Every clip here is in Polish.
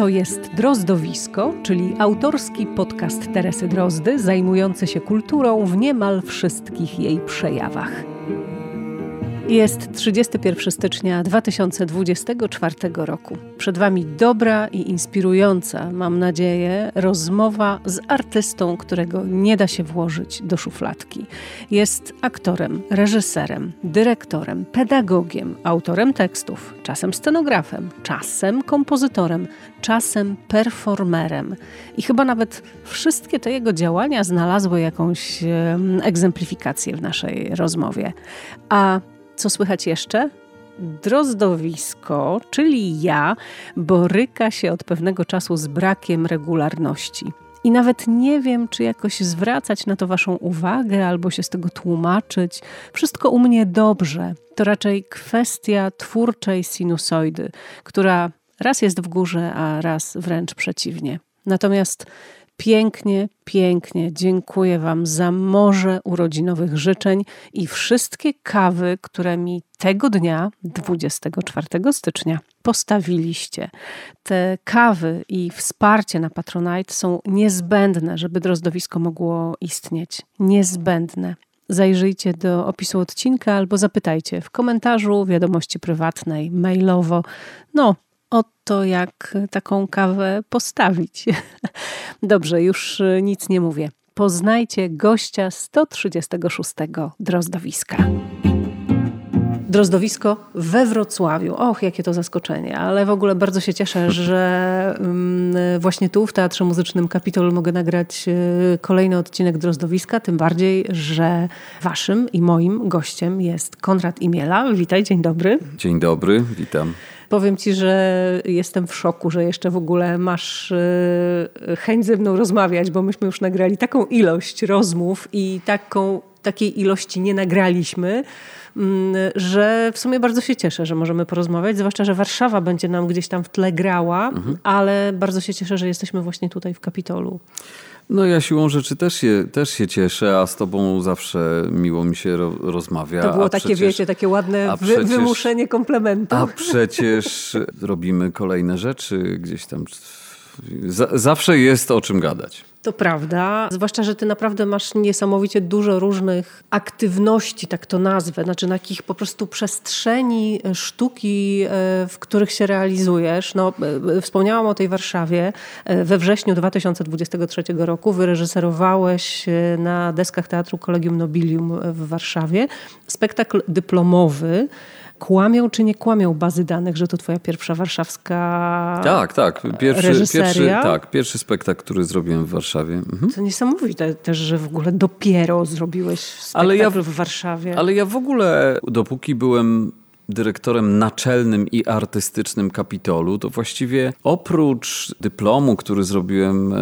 To jest Drozdowisko, czyli autorski podcast Teresy Drozdy, zajmujący się kulturą w niemal wszystkich jej przejawach. Jest 31 stycznia 2024 roku. Przed Wami dobra i inspirująca, mam nadzieję, rozmowa z artystą, którego nie da się włożyć do szufladki. Jest aktorem, reżyserem, dyrektorem, pedagogiem, autorem tekstów, czasem scenografem, czasem kompozytorem, czasem performerem. I chyba nawet wszystkie te jego działania znalazły jakąś egzemplifikację w naszej rozmowie. A co słychać jeszcze? Drozdowisko, czyli ja, boryka się od pewnego czasu z brakiem regularności. I nawet nie wiem, czy jakoś zwracać na to Waszą uwagę albo się z tego tłumaczyć. Wszystko u mnie dobrze. To raczej kwestia twórczej sinusoidy, która raz jest w górze, a raz wręcz przeciwnie. Natomiast pięknie, pięknie dziękuję Wam za morze urodzinowych życzeń i wszystkie kawy, które mi tego dnia, 24 stycznia, postawiliście. Te kawy i wsparcie na Patronite są niezbędne, żeby drozdowisko mogło istnieć. Niezbędne zajrzyjcie do opisu odcinka albo zapytajcie w komentarzu, wiadomości prywatnej, mailowo. No, o to, jak taką kawę postawić. Dobrze, już nic nie mówię. Poznajcie gościa 136 drozdowiska. Drozdowisko we Wrocławiu. Och, jakie to zaskoczenie, ale w ogóle bardzo się cieszę, że mm, właśnie tu w Teatrze Muzycznym Kapitol mogę nagrać e, kolejny odcinek Drozdowiska, tym bardziej, że waszym i moim gościem jest Konrad Imiela. Witaj, dzień dobry. Dzień dobry, witam. Powiem ci, że jestem w szoku, że jeszcze w ogóle masz e, chęć ze mną rozmawiać, bo myśmy już nagrali taką ilość rozmów i taką, takiej ilości nie nagraliśmy, mm, że w sumie bardzo się cieszę, że możemy porozmawiać, zwłaszcza, że Warszawa będzie nam gdzieś tam w tle grała, mhm. ale bardzo się cieszę, że jesteśmy właśnie tutaj w Kapitolu. No ja siłą rzeczy też się, też się cieszę, a z tobą zawsze miło mi się ro, rozmawia. To było takie, przecież, wiecie, takie ładne wy, przecież, wymuszenie komplementu. A przecież robimy kolejne rzeczy gdzieś tam. zawsze jest o czym gadać. To prawda, zwłaszcza, że ty naprawdę masz niesamowicie dużo różnych aktywności, tak to nazwę, znaczy takich po prostu przestrzeni e, sztuki, e, w których się realizujesz. No, e, wspomniałam o tej Warszawie. We wrześniu 2023 roku wyreżyserowałeś na deskach Teatru Kolegium Nobilium w Warszawie spektakl dyplomowy kłamią czy nie kłamią bazy danych, że to twoja pierwsza warszawska Tak, tak. Pierwszy, pierwszy, tak, pierwszy spektakl, który zrobiłem w Warszawie. Mhm. To niesamowite też, że w ogóle dopiero zrobiłeś spektakl ale ja, w Warszawie. Ale ja w ogóle, dopóki byłem dyrektorem naczelnym i artystycznym Kapitolu, to właściwie oprócz dyplomu, który zrobiłem e,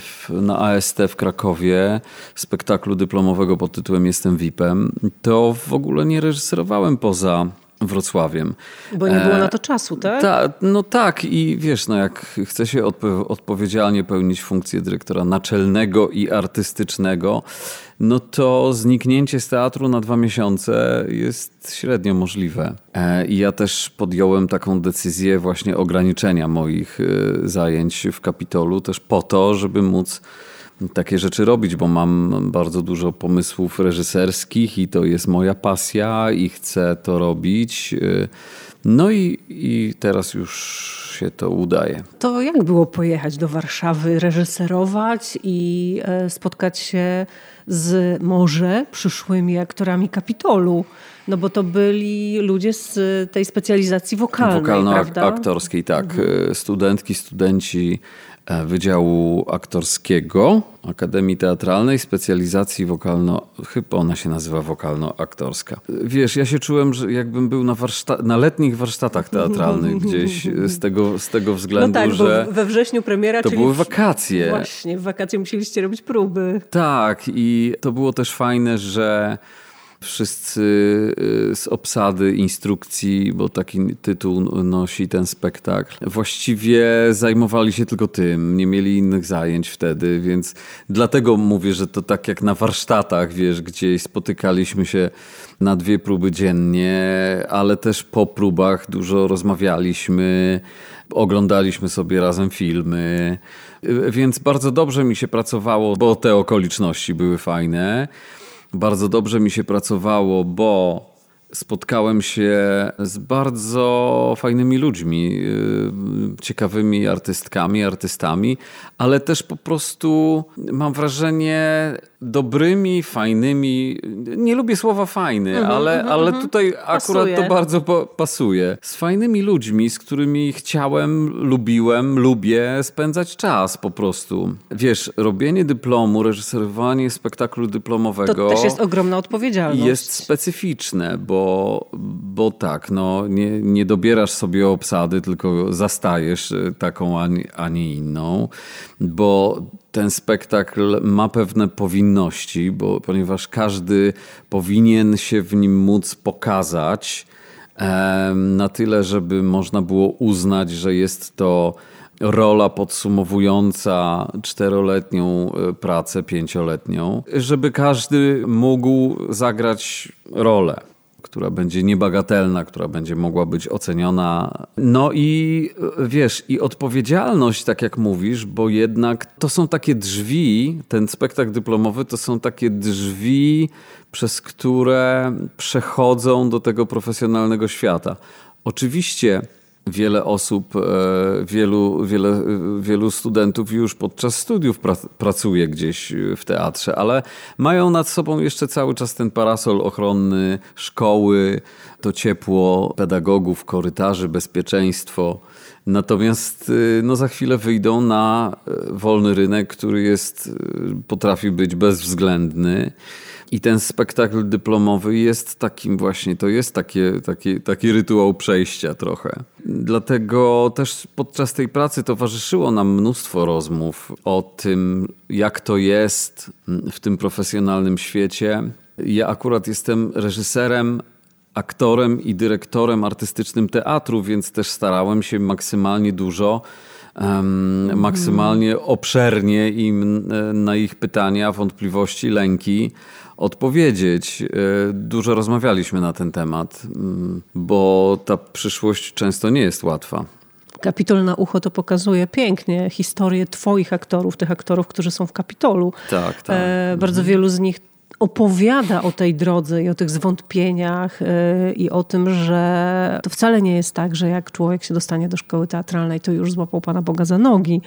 w, na AST w Krakowie, spektaklu dyplomowego pod tytułem Jestem VIP-em, to w ogóle nie reżyserowałem poza Wrocławiem. Bo nie było na to czasu, tak? Ta, no tak i wiesz, no jak chce się odpo odpowiedzialnie pełnić funkcję dyrektora naczelnego i artystycznego, no to zniknięcie z teatru na dwa miesiące jest średnio możliwe. E, I ja też podjąłem taką decyzję właśnie ograniczenia moich e, zajęć w Kapitolu, też po to, żeby móc takie rzeczy robić, bo mam bardzo dużo pomysłów reżyserskich i to jest moja pasja i chcę to robić. No i, i teraz już się to udaje. To jak było pojechać do Warszawy, reżyserować i e, spotkać się z może przyszłymi aktorami Kapitolu? No bo to byli ludzie z tej specjalizacji wokalnej, Wokalno-aktorskiej, tak. Mhm. Studentki, studenci Wydziału Aktorskiego Akademii Teatralnej, specjalizacji wokalno, chyba ona się nazywa wokalno-aktorska. Wiesz, ja się czułem, że jakbym był na, warszta- na letnich warsztatach teatralnych gdzieś z tego, z tego względu, no tak, że we wrześniu premiera, to były wakacje. Właśnie, w wakacje musieliście robić próby. Tak i to było też fajne, że Wszyscy y, z obsady instrukcji, bo taki tytuł nosi ten spektakl, właściwie zajmowali się tylko tym, nie mieli innych zajęć wtedy, więc dlatego mówię, że to tak jak na warsztatach, wiesz, gdzieś spotykaliśmy się na dwie próby dziennie, ale też po próbach dużo rozmawialiśmy, oglądaliśmy sobie razem filmy. Więc bardzo dobrze mi się pracowało, bo te okoliczności były fajne. Bardzo dobrze mi się pracowało, bo spotkałem się z bardzo fajnymi ludźmi, y, ciekawymi artystkami, artystami, ale też po prostu mam wrażenie dobrymi, fajnymi. Nie lubię słowa fajny, mm -hmm, ale, mm ale mhm. tutaj akurat pasuje. to bardzo pasuje. Z fajnymi ludźmi, z którymi chciałem, lubiłem, lubię spędzać czas po prostu. Wiesz, robienie dyplomu, reżyserowanie spektaklu dyplomowego. To też jest ogromna odpowiedzialność. Jest specyficzne, bo, bo tak, no, nie, nie dobierasz sobie obsady, tylko zastajesz taką, a nie inną, bo ten spektakl ma pewne powinności, bo, ponieważ każdy powinien się w nim móc pokazać na tyle, żeby można było uznać, że jest to rola podsumowująca czteroletnią e, pracę, pięcioletnią, żeby każdy mógł zagrać rolę która będzie niebagatelna, która będzie mogła być oceniona. No i wiesz, i odpowiedzialność, tak jak mówisz, bo jednak to są takie drzwi, ten spektakl dyplomowy to są takie drzwi, przez które przechodzą do tego profesjonalnego świata. Oczywiście wiele osób, e, wielu, wiele, wielu studentów już podczas studiów pra, pracuje gdzieś w teatrze, ale mają nad sobą jeszcze cały czas ten parasol ochronny szkoły, to ciepło pedagogów, korytarzy, bezpieczeństwo. Natomiast e, no, za chwilę wyjdą na e, wolny rynek, który jest, potrafi być bezwzględny. I ten spektakl dyplomowy jest takim właśnie, to jest takie, taki, taki rytuał przejścia trochę. Dlatego też podczas tej pracy towarzyszyło nam mnóstwo rozmów o tym, jak to jest w tym profesjonalnym świecie. Ja akurat jestem reżyserem, aktorem i dyrektorem artystycznym teatru, więc też starałem się maksymalnie dużo um, maksymalnie obszernie im na ich pytania, wątpliwości, lęki odpowiedzieć. E, dużo rozmawialiśmy na ten temat, bo ta przyszłość często nie jest łatwa. Kapitol na ucho to pokazuje pięknie historię twoich aktorów, tych aktorów, którzy są w Kapitolu. Tak, tak. E, bardzo wielu z nich opowiada o tej drodze i o tych zwątpieniach y, i o tym, że to wcale nie jest tak, że jak człowiek się dostanie do szkoły teatralnej, to już złapał Pana Boga za nogi.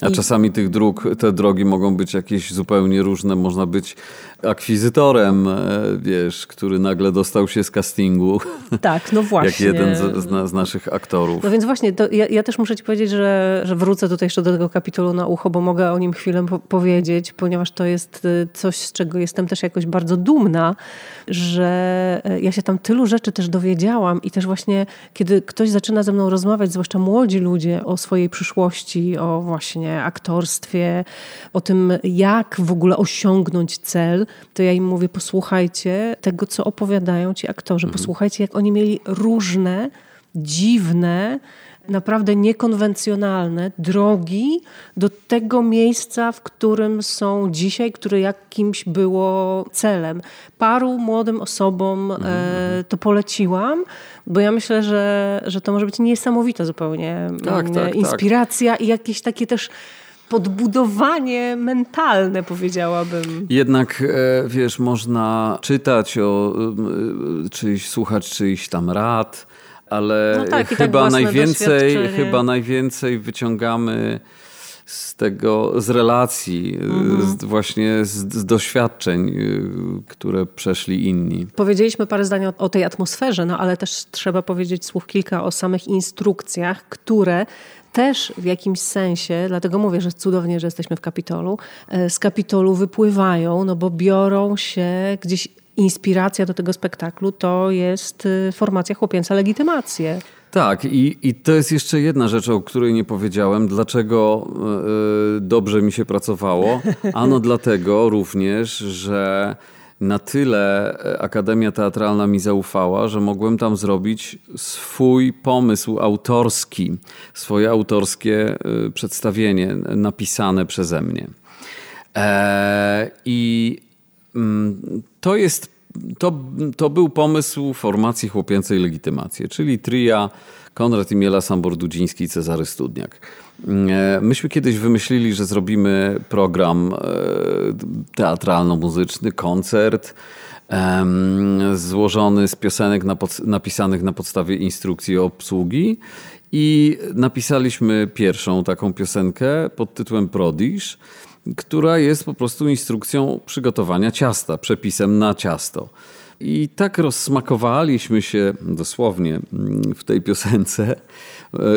A I... czasami tych dróg, te drogi mogą być jakieś zupełnie różne. Można być akwizytorem, e, wiesz, który nagle dostał się z castingu. Tak, no właśnie. Jak jeden z, z, z naszych aktorów. No więc właśnie, ja, ja, też muszę ci powiedzieć, że, że wrócę tutaj jeszcze do tego kapitolu na ucho, bo mogę o nim chwilę po powiedzieć, ponieważ to jest y, coś, z czego jestem też jakoś bardzo dumna, że e, ja się tam tylu rzeczy też dowiedziałam i też właśnie, kiedy ktoś zaczyna ze mną rozmawiać, zwłaszcza młodzi ludzie, o swojej przyszłości, o właśnie aktorstwie, o tym, jak w ogóle osiągnąć cel, to ja im mówię, posłuchajcie tego, co opowiadają ci aktorzy. Mhm. Posłuchajcie, jak oni mieli różne, dziwne, naprawdę niekonwencjonalne drogi do tego miejsca, w którym są dzisiaj, które jakimś było celem. Paru młodym osobom mhm, e, mhm. to poleciłam, bo ja myślę, że, że to może być niesamowita zupełnie tak, tak, tak. inspiracja tak. i jakieś takie też podbudowanie mentalne, powiedziałabym. Jednak, e, wiesz, można czytać o e, czyjś, słuchać czyichś tam rad, ale no tak, tak chyba, tak najwięcej, chyba najwięcej wyciągamy z tego, z relacji, mhm. z, właśnie z, z, doświadczeń, y, które przeszli inni. Powiedzieliśmy parę zdań o, o tej atmosferze, no ale też trzeba powiedzieć słów kilka o samych instrukcjach, które też w jakimś sensie, dlatego mówię, że cudownie, że jesteśmy w Kapitolu, e, z Kapitolu wypływają, no bo biorą się gdzieś inspiracja do tego spektaklu to jest y, formacja chłopięca legitymację. Tak, i, i to jest jeszcze jedna rzecz, o której nie powiedziałem. Dlaczego yy, dobrze mi się pracowało? Ano dlatego również, że na tyle Akademia Teatralna mi zaufała, że mogłem tam zrobić swój pomysł autorski, swoje autorskie przedstawienie napisane przeze mnie. E, I to jest to, to był pomysł formacji chłopięcej legitymacji, czyli tria Konrad Imiela, Sambor Dudziński, Cezary Studniak. Myśmy kiedyś wymyślili, że zrobimy program teatralno-muzyczny, koncert złożony z piosenek napisanych na podstawie instrukcji obsługi i napisaliśmy pierwszą taką piosenkę pod tytułem Prodisz, która jest po prostu instrukcją przygotowania ciasta, przepisem na ciasto. I tak rozsmakowaliśmy się dosłownie w tej piosence,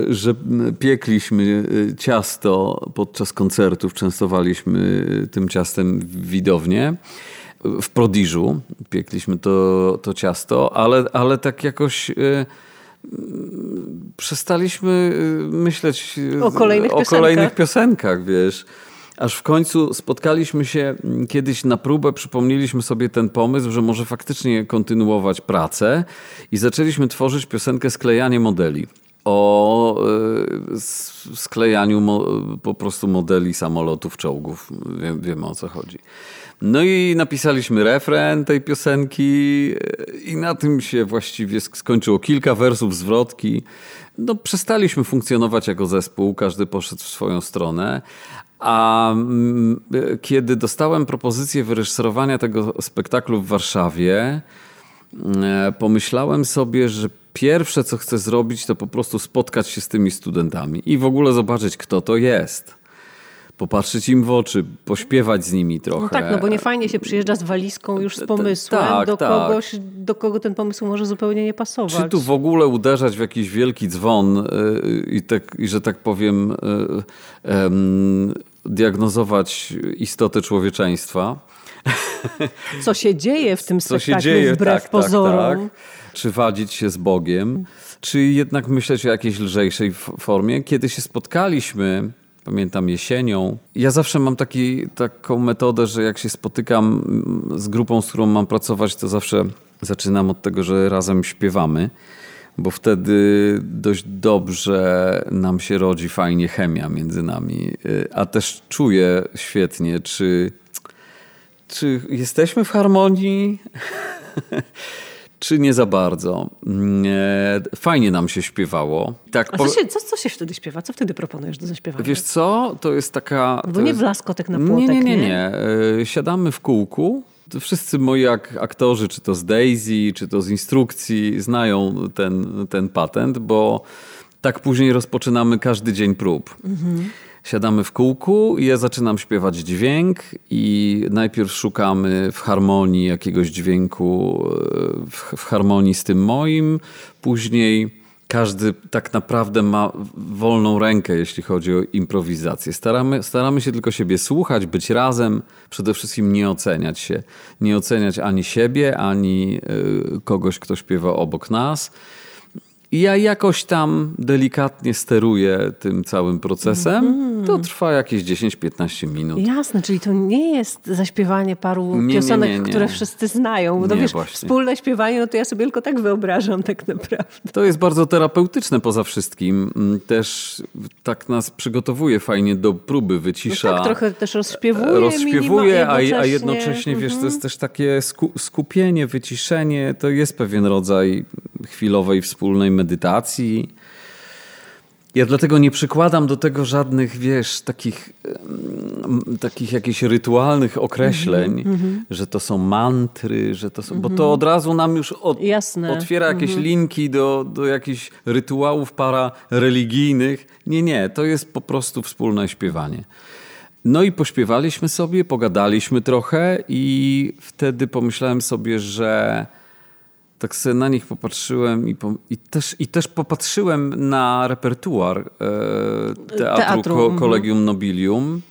że piekliśmy ciasto podczas koncertów, częstowaliśmy tym ciastem widownię w Prodiżu piekliśmy to, to ciasto, ale, ale tak jakoś e, przestaliśmy e, myśleć o kolejnych, o piosenkach. kolejnych piosenkach, wiesz. Aż w końcu spotkaliśmy się kiedyś na próbę, przypomnieliśmy sobie ten pomysł, że może faktycznie kontynuować pracę i zaczęliśmy tworzyć piosenkę Sklejanie modeli o e, sklejaniu po prostu modeli samolotów, czołgów. wiemy o co chodzi. No i napisaliśmy refren tej piosenki i na tym się właściwie skończyło. Kilka wersów zwrotki. No, przestaliśmy funkcjonować jako zespół, każdy poszedł w swoją stronę. A mm, kiedy dostałem propozycję wyreżyserowania tego spektaklu w Warszawie, pomyślałem sobie, że pierwsze co chcę zrobić, to po prostu spotkać się z tymi studentami i w ogóle zobaczyć, kto to jest popatrzeć im w oczy, pośpiewać z nimi trochę. No tak, no bo nie fajnie się przyjeżdża z walizką już z pomysłem tak, do tak. kogoś, do kogo ten pomysł może zupełnie nie pasować. Czy tu w ogóle uderzać w jakiś wielki dzwon y, i, tak, i że tak powiem, um, diagnozować istotę człowieczeństwa. Co się dzieje w tym spektaklu Co się dzieje, wbrew tak, tak pozorom. Tak, czy wadzić się z Bogiem, czy jednak myśleć o jakiejś lżejszej formie. Kiedy się spotkaliśmy Pamiętam jesienią. Ja zawsze mam taki, taką metodę, że jak się spotykam z grupą, z którą mam pracować, to zawsze zaczynam od tego, że razem śpiewamy, bo wtedy dość dobrze nam się rodzi fajnie chemia między nami. A też czuję świetnie, czy, czy jesteśmy w harmonii. czy nie za bardzo. Mm, e, fajnie nam się śpiewało. Tak, A co się, co, co się wtedy śpiewa? Co wtedy proponujesz do zaśpiewania? Wiesz co? To jest taka... Bo nie jest... wlaskotek na płotek, nie? Nie, nie, nie. nie. E, siadamy w kółku. Wszyscy moi aktorzy, czy to z Daisy, czy to z instrukcji, znają ten, ten patent, bo tak później rozpoczynamy każdy dzień prób. Mhm siadamy w kółku ja zaczynam śpiewać dźwięk i najpierw szukamy w harmonii jakiegoś dźwięku, e, w, w harmonii z tym moim, później każdy tak naprawdę ma wolną rękę, jeśli chodzi o improwizację. Staramy, staramy się tylko siebie słuchać, być razem, przede wszystkim nie oceniać się. Nie oceniać ani siebie, ani e, kogoś, kto śpiewa obok nas. I ja jakoś tam delikatnie steruję tym całym procesem. Mm. To trwa jakieś 10-15 minut. Jasne, czyli to nie jest zaśpiewanie paru nie, piosenek, nie, nie, które wszyscy znają. To wiesz, właśnie. wspólne śpiewanie, no to ja sobie tylko tak wyobrażam tak naprawdę. To jest bardzo terapeutyczne poza wszystkim. Mm, też tak nas przygotowuje fajnie do próby, wycisza. No tak, trochę też rozśpiewuje. Rozśpiewuje, a, a jednocześnie, wiesz, to jest mhm. też takie skupienie, wyciszenie. To jest pewien rodzaj chwilowej wspólnej medytacji. Ja dlatego nie przykładam do tego żadnych, wiesz, takich, takich jakichś rytualnych określeń, mm -hmm. że to są mantry, że to są, mm -hmm. bo to mhm. od razu nam już od, otwiera jakieś mm -hmm. linki do, do jakichś rytuałów parareligijnych. Nie, nie, to jest po prostu wspólne śpiewanie. No i pośpiewaliśmy sobie, pogadaliśmy trochę i wtedy pomyślałem sobie, że tak sobie na nich popatrzyłem i, po, i, też, i też popatrzyłem na repertuar e, teatru, teatru. Ko, mhm. Collegium Nobilium,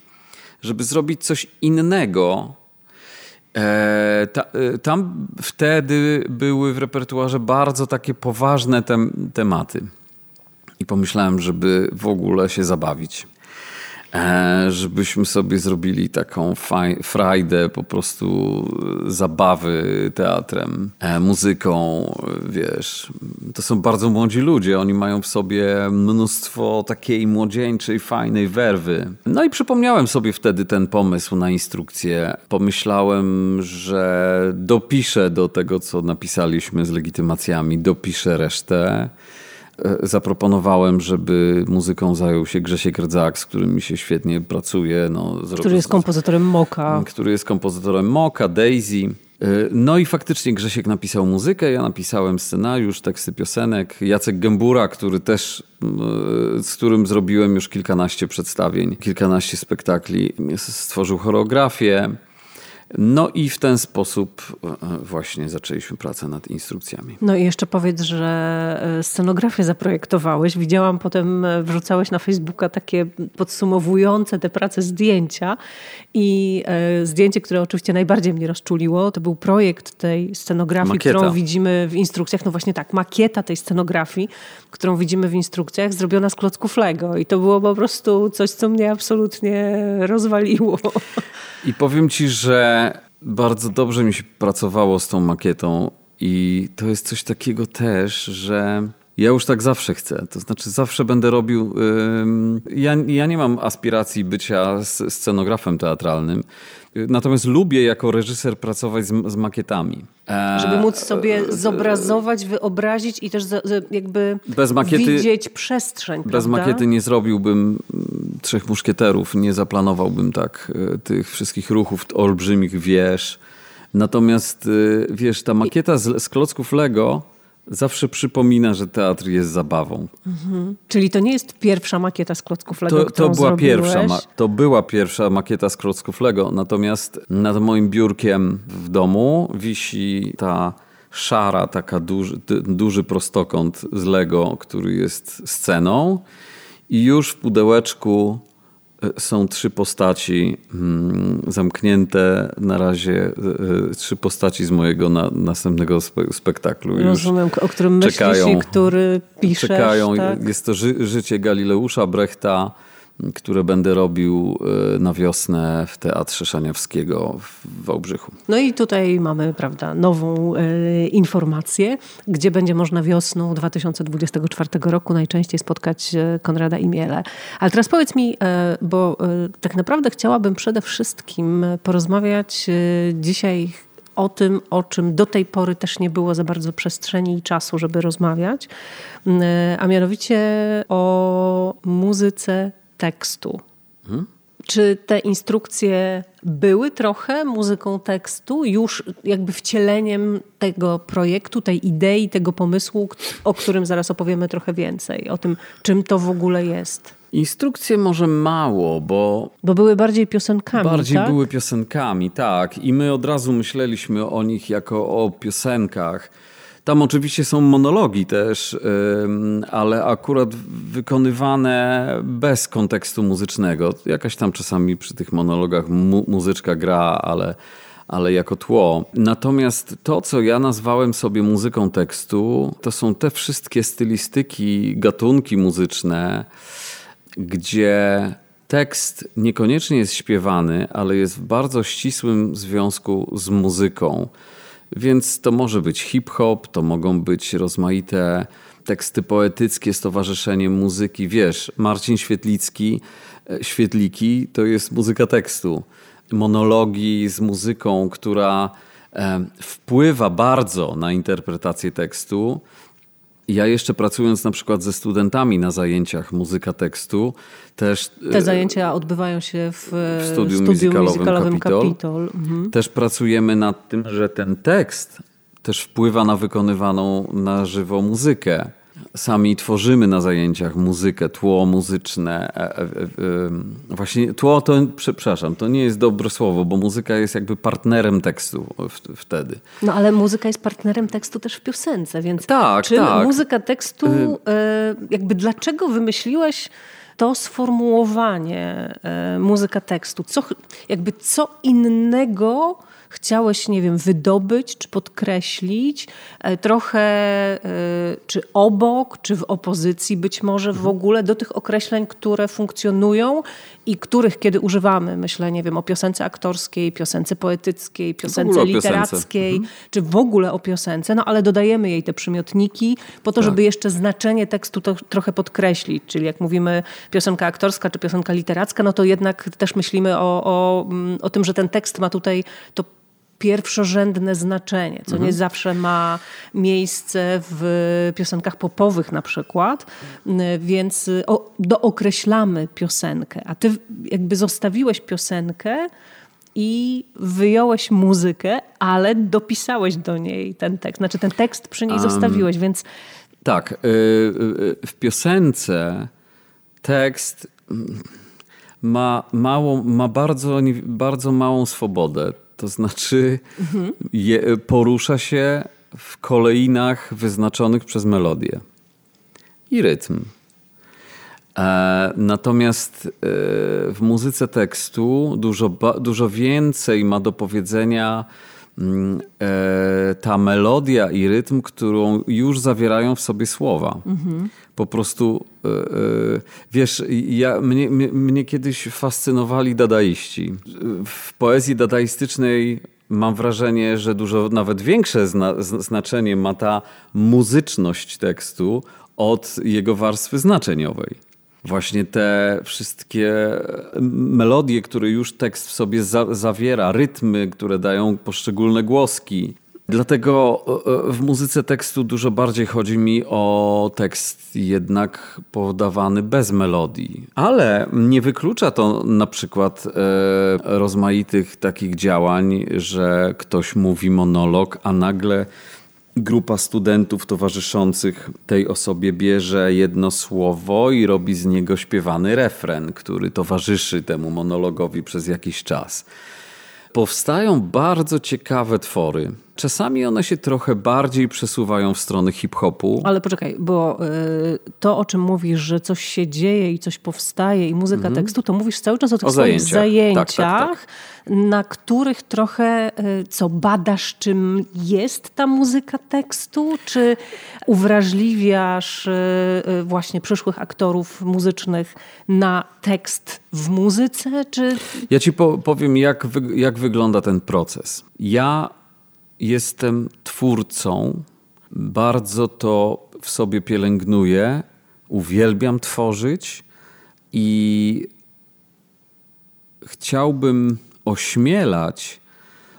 żeby zrobić coś innego. E, ta, e, tam wtedy były w repertuarze bardzo takie poważne tem, tematy. I pomyślałem, żeby w ogóle się zabawić. E, żebyśmy sobie zrobili taką frajdę, po prostu zabawy teatrem, e, muzyką, wiesz. To są bardzo młodzi ludzie, oni mają w sobie mnóstwo takiej młodzieńczej, fajnej werwy. No i przypomniałem sobie wtedy ten pomysł na instrukcję. Pomyślałem, że dopiszę do tego, co napisaliśmy z legitymacjami, dopiszę resztę. E, zaproponowałem, żeby muzyką zajął się Grzesiek Rdzak, z którym mi się świetnie pracuje. No, który jest kompozytorem Moka. Który jest kompozytorem Moka, Daisy. E, no i faktycznie Grzesiek napisał muzykę, ja napisałem scenariusz, teksty piosenek. Jacek Gębura, który też, e, z którym zrobiłem już kilkanaście przedstawień, kilkanaście spektakli, stworzył choreografię. No i w ten sposób e, właśnie zaczęliśmy pracę nad instrukcjami. No i jeszcze powiedz, że e, scenografię zaprojektowałeś. Widziałam potem, e, wrzucałeś na Facebooka takie podsumowujące te prace zdjęcia i zdjęcie, które oczywiście najbardziej mnie rozczuliło, to był projekt tej scenografii, makieta. którą widzimy w instrukcjach. No właśnie tak, makieta tej scenografii, którą widzimy w instrukcjach, zrobiona z klocków Lego i to było po prostu coś, co mnie absolutnie rozwaliło. I powiem ci, że bardzo dobrze mi się pracowało z tą makietą i to jest coś takiego też, że ja już tak zawsze chcę. To znaczy, zawsze będę robił. Ja, ja nie mam aspiracji bycia scenografem teatralnym. Natomiast lubię jako reżyser pracować z, z makietami. E, Żeby móc sobie e, zobrazować, wyobrazić i też jakby bez makiety, widzieć przestrzeń. Bez prawda? makiety nie zrobiłbym Trzech Muszkieterów, nie zaplanowałbym tak e, tych wszystkich ruchów olbrzymich wież. Natomiast wiesz, ta makieta z, z klocków Lego zawsze przypomina, że teatr jest zabawą. Mhm. Czyli to nie jest pierwsza makieta z klocków Lego, to, to była pierwsza, To była pierwsza makieta z klocków Lego, natomiast nad moim biurkiem w domu wisi ta szara, taka duży, duży prostokąt z Lego, który jest sceną i już w pudełeczku są trzy postaci hmm, zamknięte na razie, e, trzy postaci z mojego na, następnego spe, spektaklu. Rozumiem, Już o którym czekają, myślisz i który piszesz. Czekają. Tak? Jest to ży, życie Galileusza Brechta, które będę robił e, na wiosnę w Teatrze Szaniawskiego w Wałbrzychu. No i tutaj mamy prawda, nową e, informację, gdzie będzie można wiosną 2024 roku najczęściej spotkać e, Konrada Imiele. Ale teraz powiedz mi, bo tak naprawdę chciałabym przede wszystkim porozmawiać dzisiaj o tym, o czym do tej pory też nie było za bardzo przestrzeni i czasu, żeby rozmawiać, a mianowicie o muzyce tekstu. Hmm? Czy te instrukcje były trochę muzyką tekstu, już jakby wcieleniem tego projektu, tej idei, tego pomysłu, o którym zaraz opowiemy trochę więcej, o tym, czym to w ogóle jest? Instrukcje może mało, bo. Bo były bardziej piosenkami. Bardziej tak? były piosenkami, tak. I my od razu myśleliśmy o nich jako o piosenkach. Tam oczywiście są monologi też, ale akurat wykonywane bez kontekstu muzycznego. Jakaś tam czasami przy tych monologach mu muzyczka gra, ale, ale jako tło. Natomiast to, co ja nazwałem sobie muzyką tekstu, to są te wszystkie stylistyki, gatunki muzyczne, gdzie tekst niekoniecznie jest śpiewany, ale jest w bardzo ścisłym związku z muzyką. Więc to może być hip-hop, to mogą być rozmaite teksty poetyckie, stowarzyszenie muzyki. Wiesz, Marcin Świetlicki, e, Świetliki to jest muzyka tekstu. Monologi z muzyką, która e, wpływa bardzo na interpretację tekstu. Ja jeszcze pracując na przykład ze studentami na zajęciach muzyka tekstu, też... Te e, zajęcia odbywają się w, w studium, studium muzykalowym, Capitol. Capitol. Mhm. Też pracujemy nad tym, że ten tekst też wpływa na wykonywaną na żywo muzykę. Sami tworzymy na zajęciach muzykę, tło muzyczne. E, e, właśnie tło to, przepraszam, to nie jest dobre słowo, bo muzyka jest jakby partnerem tekstu wtedy. No ale muzyka jest partnerem tekstu też w piosence, więc tak, czym tak. muzyka tekstu, y- jakby dlaczego wymyśliłeś to sformułowanie e, muzyka tekstu, co, jakby co innego chciałeś, nie wiem, wydobyć czy podkreślić, e, trochę czy obok, czy w opozycji być może w mhm. ogóle do tych określeń, które funkcjonują i których, kiedy używamy, myślę, nie wiem, o piosence aktorskiej, piosence poetyckiej, piosence literackiej, mhm. czy w ogóle o piosence, no ale dodajemy jej te przymiotniki po to, tak. żeby jeszcze znaczenie tekstu trochę podkreślić. Czyli jak mówimy piosenka aktorska czy piosenka literacka, no to jednak też myślimy o, o, mm, o tym, że ten tekst ma tutaj to pierwszorzędne znaczenie, co mhm. nie zawsze ma miejsce w piosenkach popowych na przykład, więc o, dookreślamy piosenkę, a ty jakby zostawiłeś piosenkę i wyjąłeś muzykę, ale dopisałeś do niej ten tekst, znaczy ten tekst przy niej um, zostawiłeś, więc... Tak, y, y, w piosence tekst ma, małą, ma bardzo, bardzo małą swobodę. To znaczy mhm. je, porusza się w kolejnach wyznaczonych przez melodię i rytm. E, natomiast e, w muzyce tekstu dużo, dużo więcej ma do powiedzenia ta melodia i rytm, którą już zawierają w sobie słowa. Mhm. Po prostu, e, e, wiesz, ja, mnie, mnie, mnie kiedyś fascynowali dadaiści. W poezji dadaistycznej mam wrażenie, że dużo nawet większe zna, znaczenie ma ta muzyczność tekstu od jego warstwy znaczeniowej. Właśnie te wszystkie melodie, które już tekst w sobie za zawiera, rytmy, które dają poszczególne głoski, Dlatego e, e, w muzyce tekstu dużo bardziej chodzi mi o tekst jednak podawany bez melodii. Ale nie wyklucza to na przykład e, rozmaitych takich działań, że ktoś mówi monolog, a nagle grupa studentów towarzyszących tej osobie bierze jedno słowo i robi z niego śpiewany refren, który towarzyszy temu monologowi przez jakiś czas powstają bardzo ciekawe twory. Czasami one się trochę bardziej przesuwają w stronę hip-hopu. Ale poczekaj, bo y, to, o czym mówisz, że coś się dzieje i coś powstaje i muzyka mm -hmm. tekstu, to mówisz cały czas o tych o swoich zajęciach, tak, tak, tak na których trochę y, co badasz, czym jest ta muzyka tekstu, czy uwrażliwiasz y, y, właśnie przyszłych aktorów muzycznych na tekst w muzyce, czy... Ja ci powiem, jak, wy jak wygląda ten proces. Ja jestem twórcą, bardzo to w sobie pielęgnuję, uwielbiam tworzyć i chciałbym ośmielać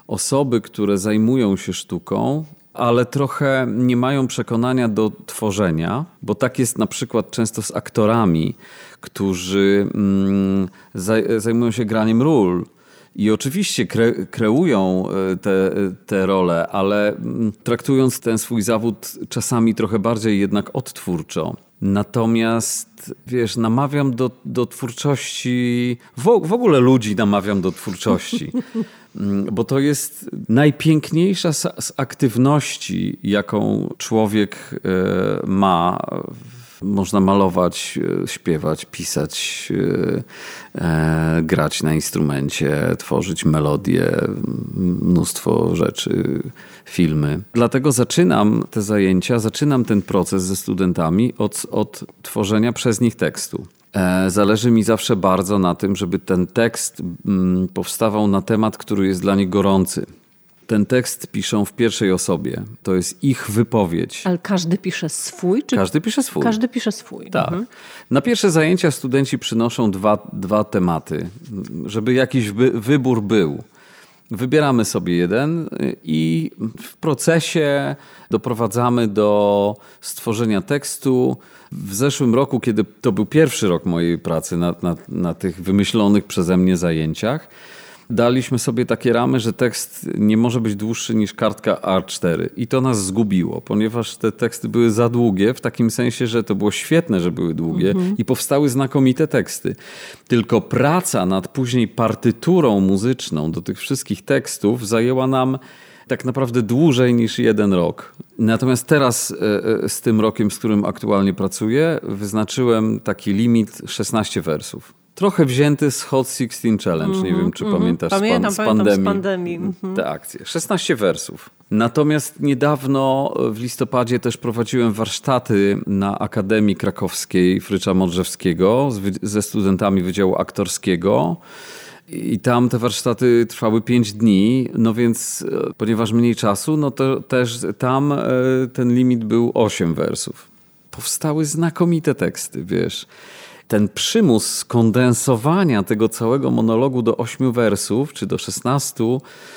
osoby, które zajmują się sztuką, ale trochę nie mają przekonania do tworzenia, bo tak jest na przykład często z aktorami, którzy mm, zajmują się graniem ról. I oczywiście kre, kreują e, te, te role, ale mm, traktując ten swój zawód czasami trochę bardziej jednak odtwórczo. Natomiast, wiesz, namawiam do, do twórczości, w, w ogóle ludzi namawiam do twórczości, mm, bo to jest najpiękniejsza z, z aktywności, jaką człowiek e, ma można malować, e, śpiewać, pisać, e, e, grać na instrumencie, tworzyć melodie, mnóstwo rzeczy, filmy. Dlatego zaczynam te zajęcia, zaczynam ten proces ze studentami od, od tworzenia przez nich tekstu. Zależy mi zawsze bardzo na tym, żeby ten tekst mm, powstawał na temat, który jest dla nich gorący ten tekst piszą w pierwszej osobie. To jest ich wypowiedź. Ale każdy pisze swój? Czy... Każdy pisze swój. Każdy pisze swój. Tak. Mhm. Na pierwsze zajęcia studenci przynoszą dwa, dwa tematy, żeby jakiś wy, wybór był. Wybieramy sobie jeden i w procesie doprowadzamy do stworzenia tekstu. W zeszłym roku, kiedy to był pierwszy rok mojej pracy na, na, na tych wymyślonych przeze mnie zajęciach, daliśmy sobie takie ramy, że tekst nie może być dłuższy niż kartka A4. I to nas zgubiło, ponieważ te teksty były za długie, w takim sensie, że to było świetne, że były długie mhm. i powstały znakomite teksty. Tylko praca nad później partyturą muzyczną do tych wszystkich tekstów zajęła nam tak naprawdę dłużej niż jeden rok. Natomiast teraz e, e, z tym rokiem, z którym aktualnie pracuję, wyznaczyłem taki limit 16 wersów trochę wzięty z Hot 16 Challenge. Mm -hmm, nie wiem, czy mm -hmm. pamiętasz Pamiętam, z, pan, z pandemii. Z pandemii. -hmm. Te akcje. 16 wersów. Natomiast niedawno w listopadzie też prowadziłem warsztaty na Akademii Krakowskiej Frycza Modrzewskiego ze studentami Wydziału Aktorskiego. I tam te warsztaty trwały 5 dni, no więc e, ponieważ mniej czasu, no to też tam e, ten limit był 8 wersów. Powstały znakomite teksty, wiesz. Ten przymus skondensowania tego całego monologu do 8 wersów, czy do 16,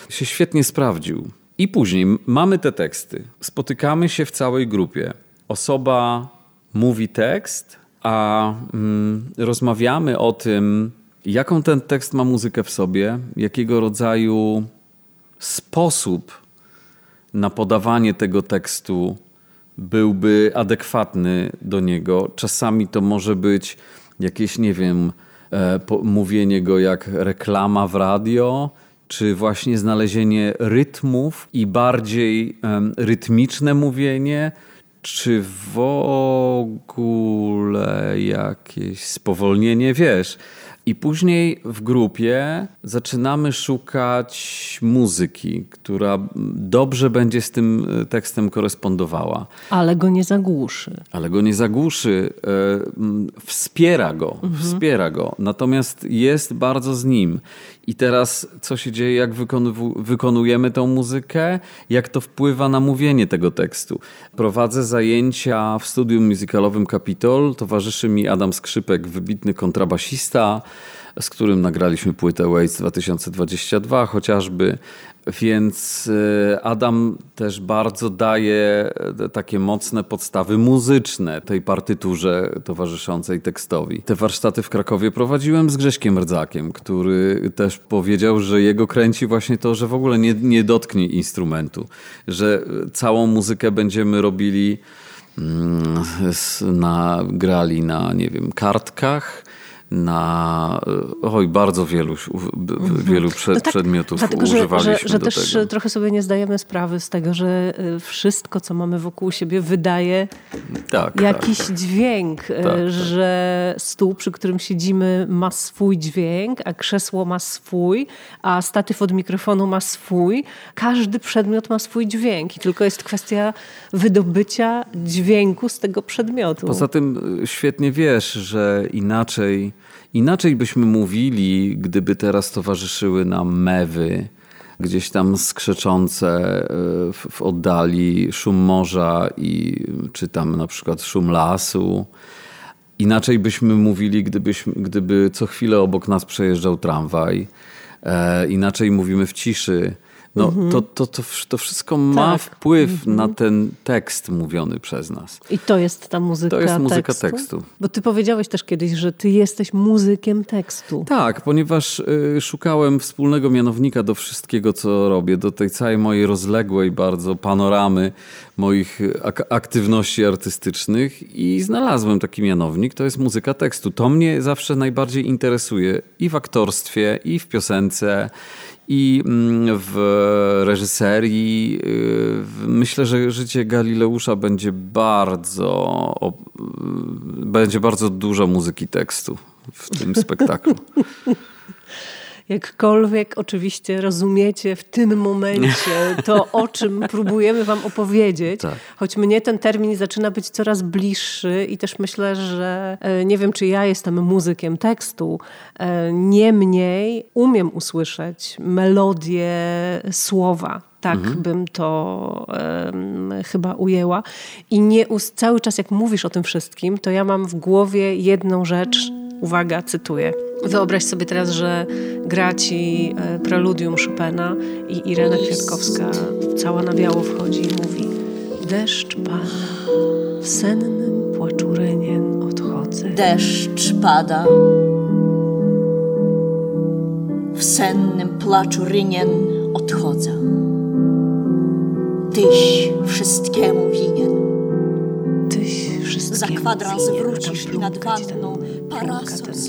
się świetnie sprawdził. I później mamy te teksty. Spotykamy się w całej grupie. Osoba mówi tekst, a mm, rozmawiamy o tym, Jaką ten tekst ma muzykę w sobie? Jakiego rodzaju sposób na podawanie tego tekstu byłby adekwatny do niego? Czasami to może być jakieś, nie wiem, e, mówienie go jak reklama w radio, czy właśnie znalezienie rytmów i bardziej rytmiczne mówienie, czy w ogóle jakieś spowolnienie, wiesz? I później w grupie zaczynamy szukać muzyki, która dobrze będzie z tym e, tekstem korespondowała. Ale go nie zagłuszy. Ale go nie zagłuszy. E, wspiera go, mhm. wspiera go. Natomiast jest bardzo z nim. I teraz co się dzieje, jak wykonujemy tą muzykę, jak to wpływa na mówienie tego tekstu. Prowadzę zajęcia w studium muzykalowym Capitol. Towarzyszy mi Adam Skrzypek, wybitny kontrabasista, z którym nagraliśmy płytę Waits 2022 chociażby. Więc e, Adam też bardzo daje e, takie mocne podstawy muzyczne tej partyturze towarzyszącej tekstowi. Te warsztaty w Krakowie prowadziłem z Grześkiem Rdzakiem, który też powiedział, że jego kręci właśnie to, że w ogóle nie, nie dotknie instrumentu, że całą muzykę będziemy robili mm, na, grali na, nie wiem, kartkach, na oj, bardzo wielu, wielu przed, no tak, przedmiotów dlatego, używaliśmy że, że, że też tego. trochę sobie nie zdajemy sprawy z tego, że y, wszystko, co mamy wokół siebie wydaje tak, jakiś tak. dźwięk, y, tak, tak, że stół, przy którym siedzimy ma swój dźwięk, a krzesło ma swój, a statyw od mikrofonu ma swój. Każdy przedmiot ma swój dźwięk i tylko jest kwestia wydobycia dźwięku z tego przedmiotu. Poza tym świetnie wiesz, że inaczej Inaczej byśmy mówili, gdyby teraz towarzyszyły nam mewy, gdzieś tam skrzeczące e, w oddali szum morza i czy tam na przykład szum lasu. Inaczej byśmy mówili, gdybyśmy, gdyby co chwilę obok nas przejeżdżał tramwaj. E, inaczej mówimy w ciszy. No, mhm. to, to, to, to wszystko ma tak. wpływ mhm. na ten tekst mówiony przez nas. I to jest ta muzyka To jest muzyka tekstu? tekstu. Bo ty powiedziałeś też kiedyś, że ty jesteś muzykiem tekstu. Tak, ponieważ y, szukałem wspólnego mianownika do wszystkiego, co robię, do tej całej mojej rozległej bardzo panoramy moich ak aktywności artystycznych i znalazłem taki mianownik, to jest muzyka tekstu. To mnie zawsze najbardziej interesuje i w aktorstwie, i w piosence, i mm, w reżyserii. Y, myślę, że życie Galileusza będzie bardzo, będzie bardzo dużo muzyki tekstu w tym spektaklu. jakkolwiek oczywiście rozumiecie w tym momencie to, o czym próbujemy wam opowiedzieć, tak. choć mnie ten termin zaczyna być coraz bliższy i też myślę, że e, nie wiem, czy ja jestem muzykiem tekstu, e, niemniej umiem usłyszeć melodię słowa tak mhm. bym to um, chyba ujęła. I nie, cały czas jak mówisz o tym wszystkim, to ja mam w głowie jedną rzecz, uwaga, cytuję. Wyobraź sobie teraz, że gra ci e, preludium Chopina i Irena Kwiatkowska cała na biało wchodzi i mówi Deszcz pada, w sennym płaczu rynien odchodzę. Deszcz pada, w sennym płaczu rynien odchodzę. Tyś wszystkiemu winien. Tyś wszystkie Za kwadrans wrócisz i nad wanną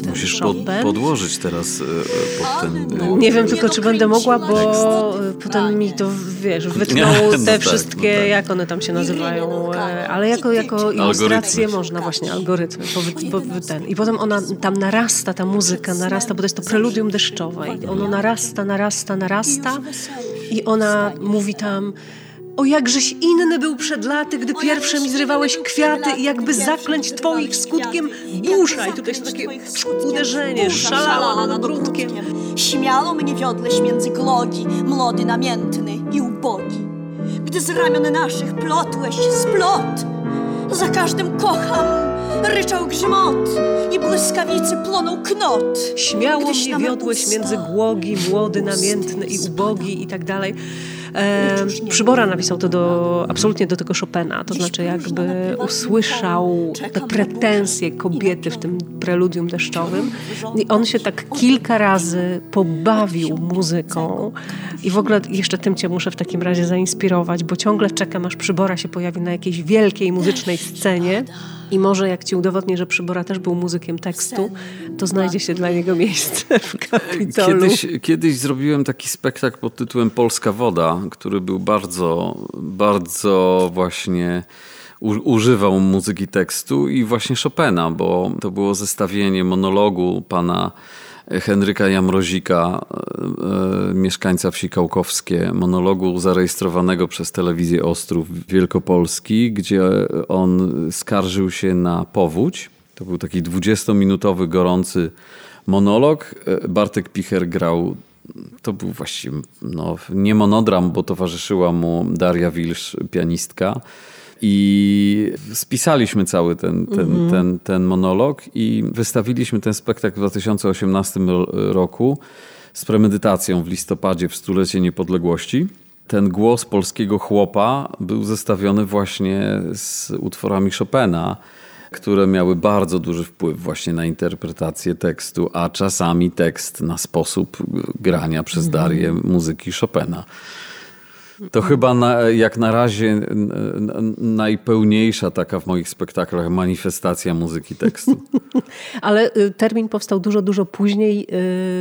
Musisz pod, podłożyć teraz e, e, pod ten... e, Nie wiem tylko, czy będę mogła, bo potem mi to, wiesz, wytną Nie, no te tak, wszystkie, no tak. jak one tam się nazywają, ale jako, jako ilustrację można właśnie, algorytmy, bo, bo, ten. I potem ona tam narasta, ta muzyka narasta, bo to jest to preludium deszczowe i ono narasta, narasta, narasta i ona mówi tam o jakżeś inny był przed laty, gdy pierwsze mi zrywałeś kwiaty i jakby zaklęć twoich skutkiem burza. I tutaj jest takie uderzenie, szalała nad grunkiem. Śmiało mnie wiodleś między glogi, młody, namiętny i ubogi. Gdy z ramion naszych plotłeś splot, za każdym kocham, ryczał grzmot i błyskawicy plonął knot. Śmiało Gdyś mnie wiodłeś między głogi, młody, namiętny i ubogi i tak dalej. E, Przybora napisał to do, absolutnie do tego Chopina, to znaczy jakby usłyszał te pretensje kobiety w tym preludium deszczowym i on się tak kilka razy pobawił muzyką i w ogóle jeszcze tym cię muszę w takim razie zainspirować, bo ciągle czekam aż Przybora się pojawi na jakiejś wielkiej muzycznej scenie i może jak ci udowodnię, że Przybora też był muzykiem tekstu, to znajdzie się dla niego miejsce w Kapitolu. Kiedyś, kiedyś zrobiłem taki spektakl pod tytułem Polska Woda, który był bardzo, bardzo właśnie używał muzyki tekstu i właśnie Chopina, bo to było zestawienie monologu pana Henryka Jamrozika, e, e, mieszkańca wsi Kałkowskie, monologu zarejestrowanego przez telewizję Ostrów Wielkopolski, gdzie on skarżył się na powódź. To był taki 20-minutowy, gorący monolog. E, Bartek Picher grał, to był właściwie no, nie monodram, bo towarzyszyła mu Daria Wilsz, pianistka. I spisaliśmy cały ten, ten, ten, ten monolog i wystawiliśmy ten spektakl w 2018 ro- roku z premedytacją w listopadzie w stulecie niepodległości. Ten głos polskiego chłopa był zestawiony właśnie z utworami Chopina, które miały bardzo duży wpływ właśnie na interpretację tekstu, a czasami tekst na sposób grania przez Darię muzyki Chopina. To chyba na, jak na razie najpełniejsza taka w moich spektaklach manifestacja muzyki tekstu. Ale y, termin powstał dużo, dużo później,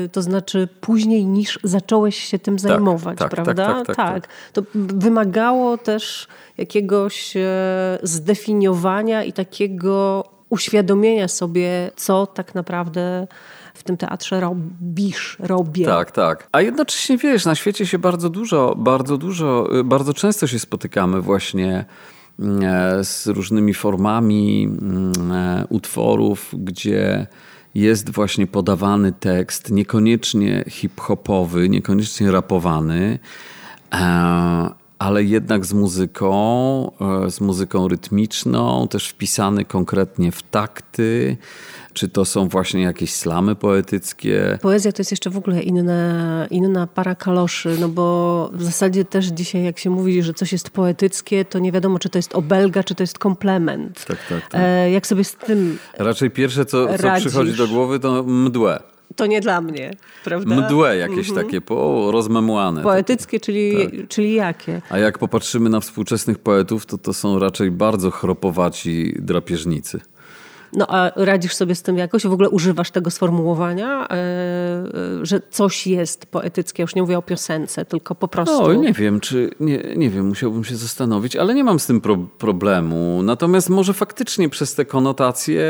y, to znaczy później niż zacząłeś się tym zajmować, tak, tak, prawda? tak, tak, tak. To wymagało też jakiegoś e, zdefiniowania i takiego uświadomienia sobie, co tak naprawdę w tym teatrze robisz, robię. Tak, tak. A jednocześnie wiesz, na świecie się bardzo dużo, bardzo dużo, y, bardzo często się spotykamy właśnie e, z różnymi formami mm, e, utworów, gdzie jest właśnie podawany tekst, niekoniecznie hip-hopowy, niekoniecznie rapowany, e, ale jednak z muzyką, z muzyką rytmiczną, też wpisany konkretnie w takty. Czy to są właśnie jakieś slamy poetyckie? Poezja to jest jeszcze w ogóle inna, inna para kaloszy, no bo w zasadzie też dzisiaj jak się mówi, że coś jest poetyckie, to nie wiadomo, czy to jest obelga, czy to jest komplement. Tak, tak, tak. E, jak sobie z tym, Raczej pierwsze, co, co Radzisz. przychodzi do głowy, to mdłe. to nie dla mnie, prawda? Mdłe jakieś takie, po, rozmemłane. Poetyckie, czyli, Tak. czyli jakie? A jak popatrzymy na współczesnych poetów, to to są raczej bardzo chropowaci drapieżnicy. No a radzisz sobie z tym jakoś? W ogóle używasz tego sformułowania, e, e, że coś jest poetyckie? Już nie mówię o piosence, tylko po prostu... No, nie wiem, czy nie, nie wiem, musiałbym się zastanowić, ale nie mam z tym pro, problemu. Natomiast może faktycznie przez te konotacje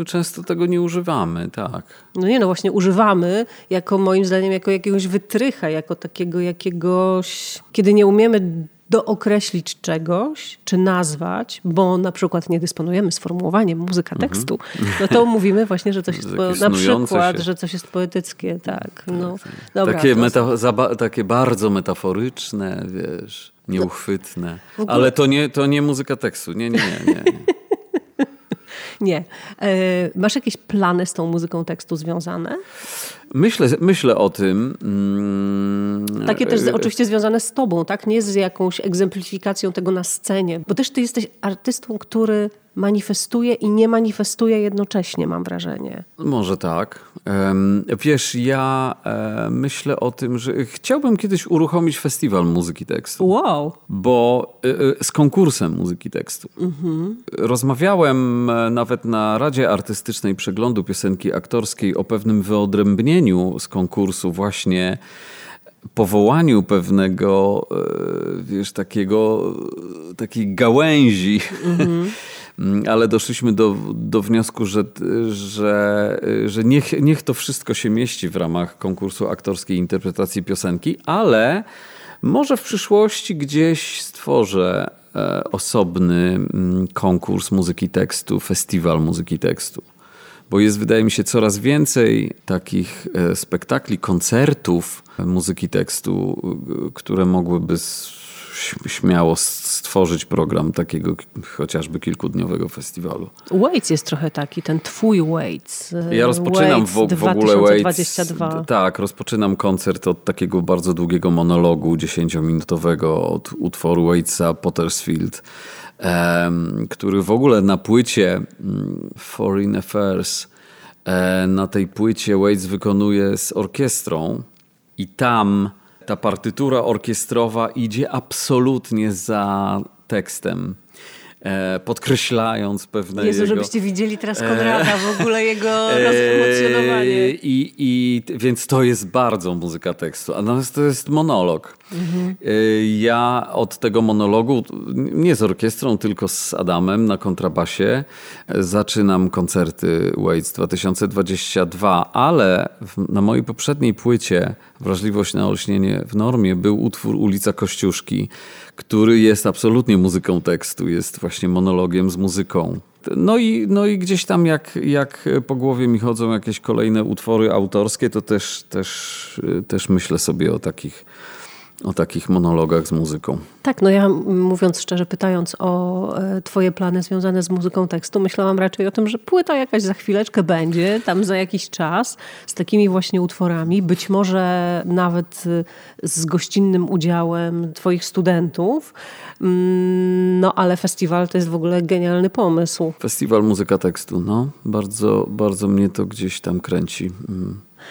e, często tego nie używamy, tak. No nie, no właśnie używamy jako moim zdaniem jako jakiegoś wytrycha, jako takiego jakiegoś, kiedy nie umiemy dookreślić czegoś, czy nazwać, bo na przykład nie dysponujemy sformułowaniem muzyka tekstu, no to mówimy właśnie, że coś jest, po, na przykład, się. że coś jest poetyckie, tak. No. Dobra, takie, to- takie bardzo metaforyczne, wiesz, nieuchwytne. Ale to nie, to nie muzyka tekstu. Nie, nie, nie. nie, nie. E, masz jakieś plany z tą muzyką tekstu związane? Myślę, myślę o tym. Mm, Takie też z, e, oczywiście związane z tobą, tak? Nie z jakąś egzemplifikacją tego na scenie. Bo też ty jesteś artystą, który manifestuje i nie manifestuje jednocześnie, mam wrażenie. Może tak. Wiesz, ja e, myślę o tym, że chciałbym kiedyś uruchomić festiwal muzyki tekstu. Wow. Bo e, e, z konkursem muzyki tekstu. Mhm. Rozmawiałem nawet na Radzie Artystycznej Przeglądu Piosenki Aktorskiej o pewnym wyodrębnieniu z konkursu właśnie powołaniu pewnego, wiesz, takiego, takiej gałęzi, mm-hmm. ale doszliśmy do, do wniosku, że, że, że niech, niech to wszystko się mieści w ramach konkursu aktorskiej interpretacji piosenki, ale może w przyszłości gdzieś stworzę e, osobny mm, konkurs muzyki tekstu, festiwal muzyki tekstu. Bo jest, wydaje mi się, coraz więcej takich e, spektakli, koncertów muzyki tekstu, e, które mogłyby śmiało stworzyć program takiego chociażby kilkudniowego festiwalu. Waits jest trochę taki, ten twój Waits. E, ja rozpoczynam w, w ogóle Waits. Tak, rozpoczynam koncert od takiego bardzo długiego monologu dziesięciominutowego od utworu Waitsa Pottersfield który w ogóle na płycie mm, Foreign Affairs, e, na tej płycie Waits wykonuje z orkiestrą i tam ta partytura orkiestrowa idzie absolutnie za tekstem. E, podkreślając pewne Jezu, jego... żebyście widzieli teraz Konrada, w ogóle jego e, rozemocjonowanie. I, I, więc to jest bardzo muzyka tekstu, a natomiast to jest monolog. Mhm. Ja od tego monologu, nie z orkiestrą, tylko z Adamem na kontrabasie, zaczynam koncerty Waits 2022, ale na mojej poprzedniej płycie Wrażliwość na olśnienie w normie był utwór Ulica Kościuszki, który jest absolutnie muzyką tekstu, jest właśnie monologiem z muzyką. No i, no i gdzieś tam jak, jak po głowie mi chodzą jakieś kolejne utwory autorskie, to też, też, też myślę sobie o takich o takich monologach z muzyką. Tak, no ja mówiąc szczerze, pytając o e, twoje plany związane z muzyką tekstu, myślałam raczej o tym, że płyta jakaś za chwileczkę będzie, tam za jakiś czas, z takimi właśnie utworami, być może nawet e, z gościnnym udziałem twoich studentów. Mm, no ale festiwal to jest w ogóle genialny pomysł. Festiwal muzyka tekstu, no. Bardzo, bardzo mnie to gdzieś tam kręci.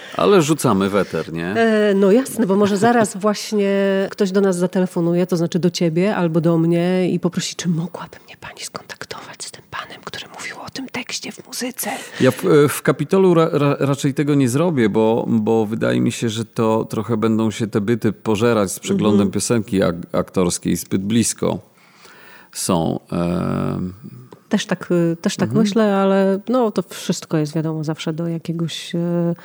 Mm. Ale rzucamy weter, nie? E, no jasne, bo może zaraz właśnie ktoś do nas zatelefonuje, to znaczy do ciebie albo do mnie i poprosi, czy mogłaby mnie pani skontaktować z tym panem, który mówił o tym tekście w muzyce. Ja w, e, w Kapitolu ra, ra, raczej tego nie zrobię, bo, bo wydaje mi się, że to trochę będą się te byty pożerać z przeglądem mhm. piosenki ak aktorskiej zbyt blisko są. E też tak, y, też tak mhm. myślę, ale no, to wszystko jest wiadomo zawsze do jakiegoś e,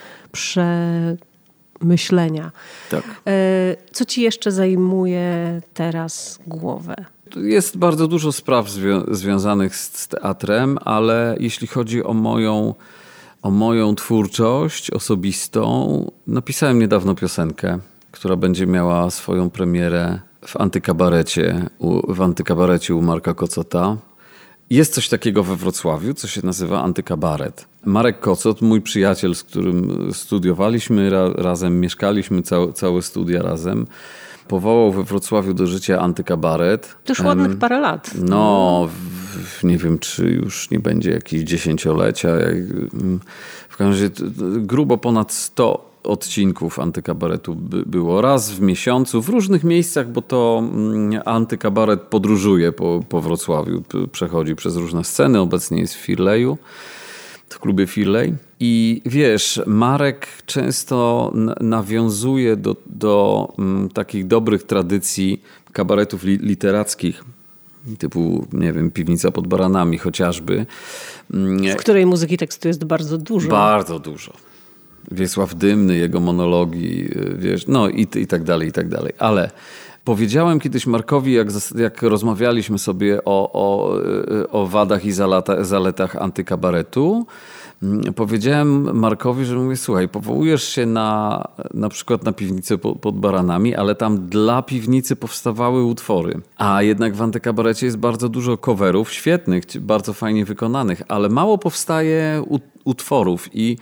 przemyślenia. Tak. E, co ci jeszcze zajmuje teraz głowę? Jest bardzo dużo spraw zwią związanych z teatrem, ale jeśli chodzi o moją, o moją twórczość osobistą, napisałem niedawno piosenkę, która będzie miała swoją premierę w antykabarecie, w antykabarecie u Marka Kocota. Jest coś takiego we Wrocławiu, co się nazywa antykabaret. Marek Kocot, mój przyjaciel, z którym studiowaliśmy ra razem, mieszkaliśmy całe, całe studia razem, powołał we Wrocławiu do życia antykabaret. To już ładnych parę lat. No, w, nie wiem, czy już nie będzie jakieś dziesięciolecia. W każdym razie grubo ponad 100 odcinków antykabaretu by było. Raz w miesiącu, w różnych miejscach, bo to mm, antykabaret podróżuje po, po Wrocławiu. Przechodzi przez różne sceny. Obecnie jest w Firleju, w klubie Firlej. I wiesz, Marek często nawiązuje do, do mm, takich dobrych tradycji kabaretów li literackich typu, nie wiem, Piwnica pod Baranami chociażby. W której muzyki tekstu jest bardzo dużo. Bardzo dużo. Wiesław Dymny, jego monologi, y, wiesz, no i, i tak dalej, i tak dalej. Ale powiedziałem kiedyś Markowi, jak, jak rozmawialiśmy sobie o, o, y, o wadach i zalata, zaletach antykabaretu, mm, powiedziałem Markowi, że mówię, słuchaj, powołujesz się na na przykład na piwnicę pod, baranami, ale tam dla piwnicy powstawały utwory. A jednak w antykabarecie jest bardzo dużo coverów, świetnych, bardzo fajnie wykonanych, ale mało powstaje utworów i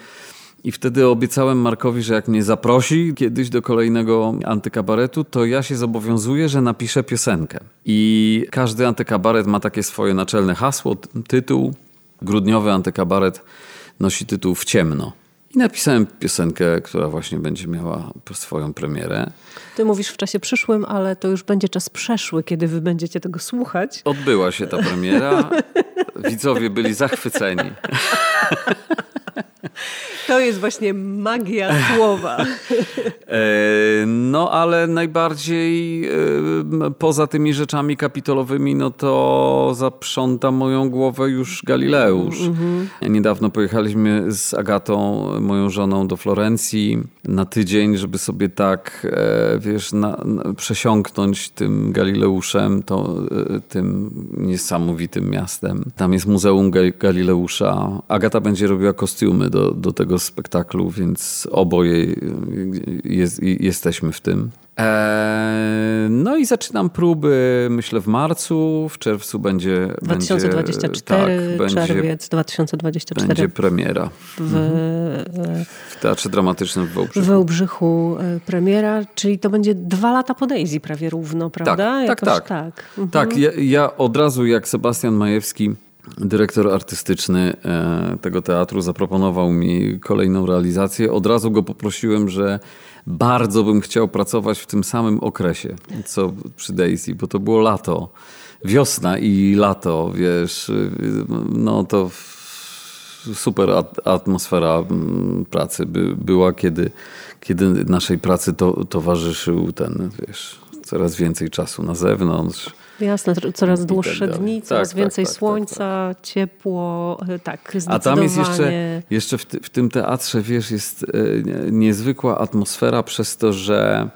I wtedy obiecałem Markowi, że jak mnie zaprosi kiedyś do kolejnego antykabaretu, to ja się zobowiązuję, że napiszę piosenkę. I każdy antykabaret ma takie swoje naczelne hasło, tytuł. Grudniowy antykabaret nosi tytuł W ciemno. I napisałem piosenkę, która właśnie będzie miała swoją premierę. Ty mówisz w czasie przyszłym, ale to już będzie czas przeszły, kiedy wy będziecie tego słuchać. Odbyła się ta premiera. Widzowie byli zachwyceni. To jest właśnie magia słowa. E, no ale najbardziej e, poza tymi rzeczami kapitolowymi, no to zaprząta moją głowę już Galileusz. -hmm. Niedawno pojechaliśmy z Agatą, moją żoną, do Florencji na tydzień, żeby sobie tak, e, wiesz, na, na, przesiąknąć tym Galileuszem, to, tym niesamowitym miastem. Tam jest Muzeum Galileusza. Agata będzie robiła kostiumy do, do tego spektaklu, więc oboje jest, jesteśmy w tym. Eee, no i zaczynam próby, myślę, w marcu, w czerwcu będzie. 2024, będzie, tak, czerwiec będzie, 2024. Będzie premiera. W, mhm. w Teatrze Dramatycznym w Wałbrzychu. W Wałbrzychu e, premiera, czyli to będzie dwa lata po Daisy prawie równo, prawda? Tak, tak, tak. Tak, mhm. tak ja, ja od razu jak Sebastian Majewski dyrektor artystyczny e, tego teatru zaproponował mi kolejną realizację. Od razu go poprosiłem, że bardzo bym chciał pracować w tym samym okresie, co przy Daisy, bo to było lato, wiosna i lato, wiesz, no to super atmosfera pracy by, była, kiedy, kiedy naszej pracy to, towarzyszył ten, wiesz, coraz więcej czasu na zewnątrz Jasne, coraz tak dłuższe dni, tak, coraz tak, więcej tak, tak, słońca, tak. ciepło, e, tak, A tam jest jeszcze, jeszcze w, w, tym teatrze, wiesz, jest e, niezwykła atmosfera przez to, że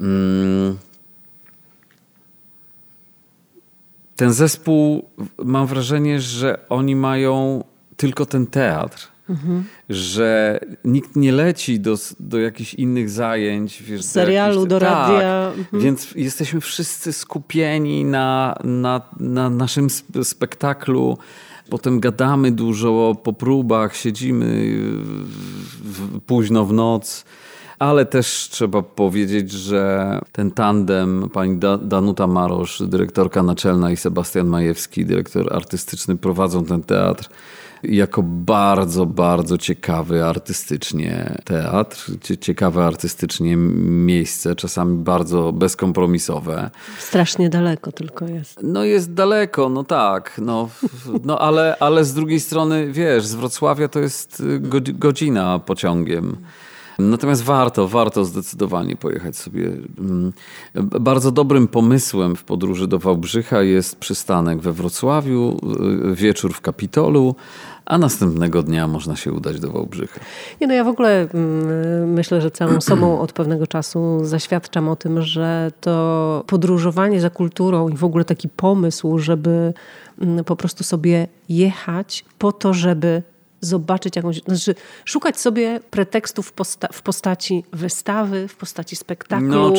mm, ten zespół, mam wrażenie, że oni mają tylko ten teatr Mhm. Że nikt nie leci do, do jakichś innych zajęć. Wiesz, serialu, do, do tak, radia. Mhm. Więc jesteśmy wszyscy skupieni na, na, na naszym spektaklu. Potem gadamy dużo po próbach, siedzimy w, późno w noc. Ale też trzeba powiedzieć, że ten tandem, pani Danuta Marosz, dyrektorka naczelna i Sebastian Majewski, dyrektor artystyczny, prowadzą ten teatr jako bardzo, bardzo ciekawy artystycznie teatr, ciekawe artystycznie miejsce, czasami bardzo bezkompromisowe. Strasznie daleko tylko jest. No jest daleko, no tak, no, no ale, ale z drugiej strony, wiesz, z Wrocławia to jest godzina pociągiem. Natomiast warto, warto zdecydowanie pojechać sobie. Mm, bardzo dobrym pomysłem w podróży do Wałbrzycha jest przystanek we Wrocławiu, y, wieczór w Kapitolu, a następnego dnia można się udać do Wałbrzycha. Nie, no ja w ogóle mm, myślę, że całą sobą od pewnego czasu zaświadczam o tym, że to podróżowanie za kulturą i w ogóle taki pomysł, żeby mm, po prostu sobie jechać po to, żeby zobaczyć jakąś, znaczy szukać sobie pretekstów posta w postaci wystawy, w postaci spektaklu, no,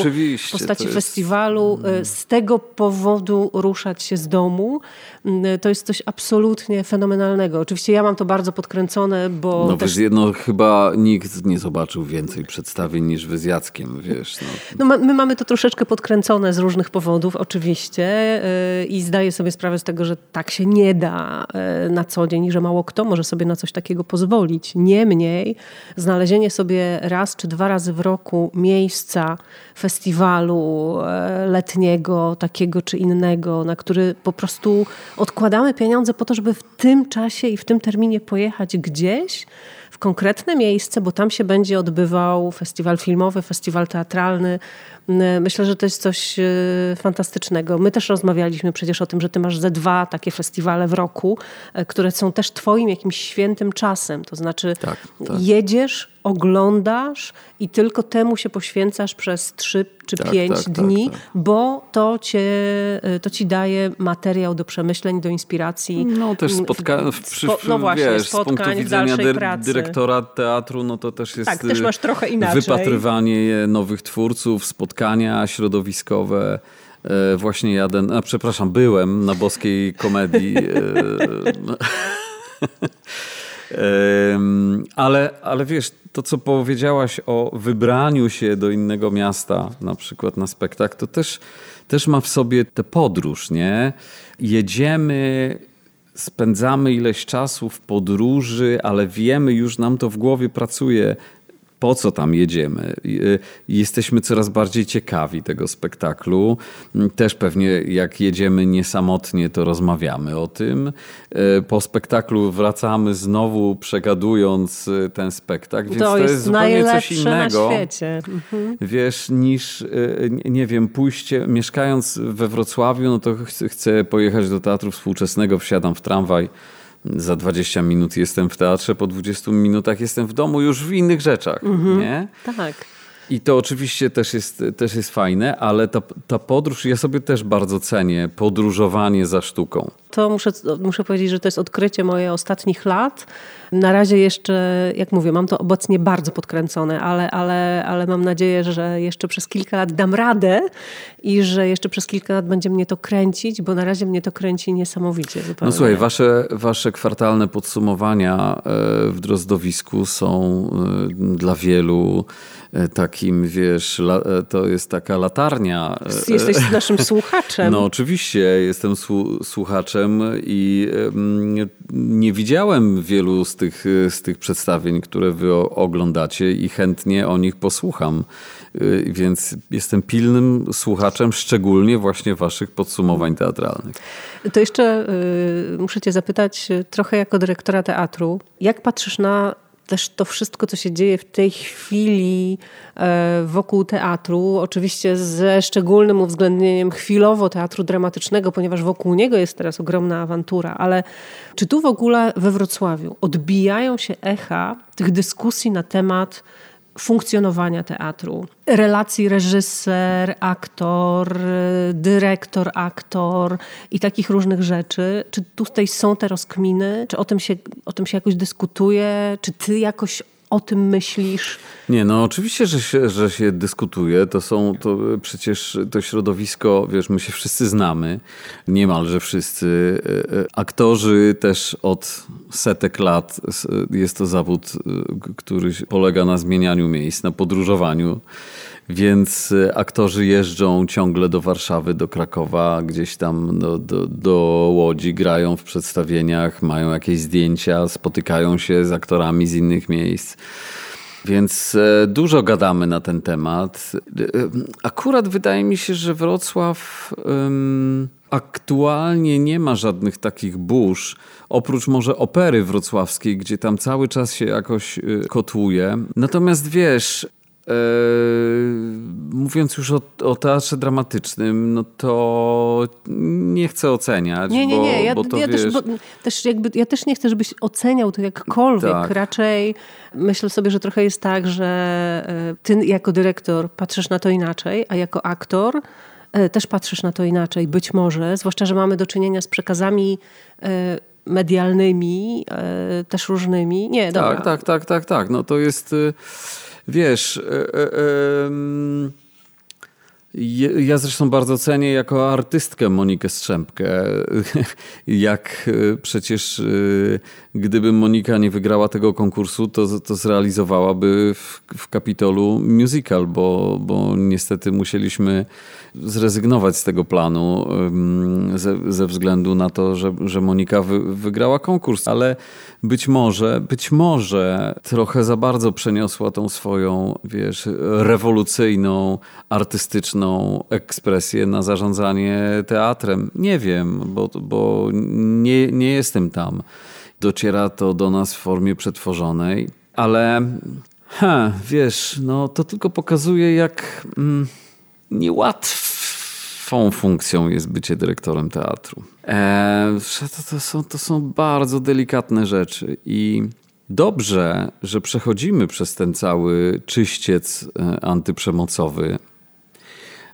w postaci festiwalu. Mm. Z tego powodu ruszać się z domu. Mm, to jest coś absolutnie fenomenalnego. Oczywiście ja mam to bardzo podkręcone, bo... No też... wiesz, no chyba nikt nie zobaczył więcej przedstawień niż wy z Jackiem, wiesz. No. no my mamy to troszeczkę podkręcone z różnych powodów, oczywiście y, i zdaję sobie sprawę z tego, że tak się nie da na co dzień i że mało kto może sobie na coś takiego pozwolić. Niemniej znalezienie sobie raz czy dwa razy w roku miejsca festiwalu e, letniego, takiego czy innego, na który po prostu odkładamy pieniądze po to, żeby w tym czasie i w tym terminie pojechać gdzieś, konkretne miejsce, bo tam się będzie odbywał festiwal filmowy, festiwal teatralny. Myślę, że to jest coś e, fantastycznego. My też rozmawialiśmy przecież o tym, że ty masz ze dwa takie festiwale w roku, e, które są też twoim jakimś świętym czasem. To znaczy tak, tak. jedziesz, oglądasz i tylko temu się poświęcasz przez trzy czy tak, pięć tak, tak, dni, tak, bo to, cię, y, to ci daje materiał do przemyśleń, do inspiracji. No też spotkania, spo, no właśnie, wiesz, z punktu widzenia dy, dyrektora teatru, no to też jest tak, też masz trochę inaczej. wypatrywanie nowych twórców, spotkania środowiskowe. E, właśnie jadę, a przepraszam, byłem na boskiej komedii. E, Ale, ale wiesz, to co powiedziałaś o wybraniu się do innego miasta, na przykład na spektakl, to też, też ma w sobie tę podróż, nie? Jedziemy spędzamy ileś czasu w podróży, ale wiemy, już nam to w głowie pracuje, po co tam jedziemy. Y, jesteśmy coraz bardziej ciekawi tego spektaklu. Też pewnie jak jedziemy niesamotnie, to rozmawiamy o tym. Y, po spektaklu wracamy znowu przegadując y, ten spektakl, więc to, to jest, jest zupełnie coś innego. Na świecie. Mhm. Wiesz, niż nie wiem, pójście, mieszkając we Wrocławiu, no to chcę pojechać do teatru współczesnego, wsiadam w tramwaj za 20 minut jestem w teatrze, po 20 minutach jestem w domu już w innych rzeczach. Mhm. Nie? Tak. I to oczywiście też jest, też jest fajne, ale ta, ta podróż, ja sobie też bardzo cenię podróżowanie za sztuką. To muszę, muszę powiedzieć, że to jest odkrycie moje ostatnich lat. Na razie jeszcze, jak mówię, mam to obecnie bardzo podkręcone, ale, ale, ale mam nadzieję, że jeszcze przez kilka lat dam radę i że jeszcze przez kilka lat będzie mnie to kręcić, bo na razie mnie to kręci niesamowicie. Zupełnie. No słuchaj, wasze, wasze kwartalne podsumowania e, w Drozdowisku są e, dla wielu E, takim, wiesz, to jest taka latarnia. Jesteś naszym słuchaczem. No oczywiście, jestem słuchaczem i nie widziałem wielu z tych, z tych przedstawień, które wy oglądacie i chętnie o nich posłucham. Więc jestem pilnym słuchaczem, szczególnie właśnie waszych podsumowań teatralnych. To jeszcze muszę cię zapytać, trochę jako dyrektora teatru, jak patrzysz na też to wszystko, co się dzieje w tej chwili e, wokół teatru, oczywiście ze szczególnym uwzględnieniem chwilowo teatru dramatycznego, ponieważ wokół niego jest teraz ogromna awantura, ale czy tu w ogóle we Wrocławiu odbijają się echa tych dyskusji na temat funkcjonowania teatru, relacji reżyser, aktor, dyrektor, aktor i takich różnych rzeczy. Czy tutaj są te rozkminy? Czy o tym się, o tym się jakoś dyskutuje? Czy ty jakoś o tym myślisz? Nie, no oczywiście, że się, że się dyskutuje. To są, to przecież to środowisko, wiesz, my się wszyscy znamy, niemalże wszyscy. E, e, aktorzy też od setek lat jest to zawód, e, który polega na zmienianiu miejsc, na podróżowaniu. Więc aktorzy jeżdżą ciągle do Warszawy, do Krakowa, gdzieś tam do, do, do, Łodzi, grają w przedstawieniach, mają jakieś zdjęcia, spotykają się z aktorami z innych miejsc. Więc e, dużo gadamy na ten temat. E, akurat wydaje mi się, że Wrocław aktualnie nie ma żadnych takich burz, oprócz może opery wrocławskiej, gdzie tam cały czas się jakoś e, kotłuje. Natomiast wiesz, mówiąc już o, o, teatrze dramatycznym, no to nie chcę oceniać. Nie, nie, nie. Ja, bo ja, wiesz... też, bo, też jakby, ja też nie chcę, żebyś oceniał to jakkolwiek. Tak. Raczej myślę sobie, że trochę jest tak, że e, ty jako dyrektor patrzysz na to inaczej, a jako aktor e, też patrzysz na to inaczej. Być może, zwłaszcza, że mamy do czynienia z przekazami e, medialnymi, też różnymi. Nie, dobra. Tak, tak, tak, tak, tak. No to jest wiesz. E, e, e, ja zresztą bardzo cenię jako artystkę Monikę Strzępkę. Jak przecież gdyby Monika nie wygrała tego konkursu, to, to zrealizowałaby w, w Kapitolu musical, bo, bo niestety musieliśmy zrezygnować z tego planu ze, ze względu na to, że, że Monika wy, wygrała konkurs. Ale być może, być może trochę za bardzo przeniosła tą swoją, wiesz, rewolucyjną, artystyczną ekspresję na zarządzanie teatrem. Nie wiem, bo, bo nie, nie jestem tam. Dociera to do nas w formie przetworzonej, ale ha, wiesz, no to tylko pokazuje, jak mm, niełatwą funkcją jest bycie dyrektorem teatru. E, to, to, są, to są bardzo delikatne rzeczy i dobrze, że przechodzimy przez ten cały czyściec e, antyprzemocowy,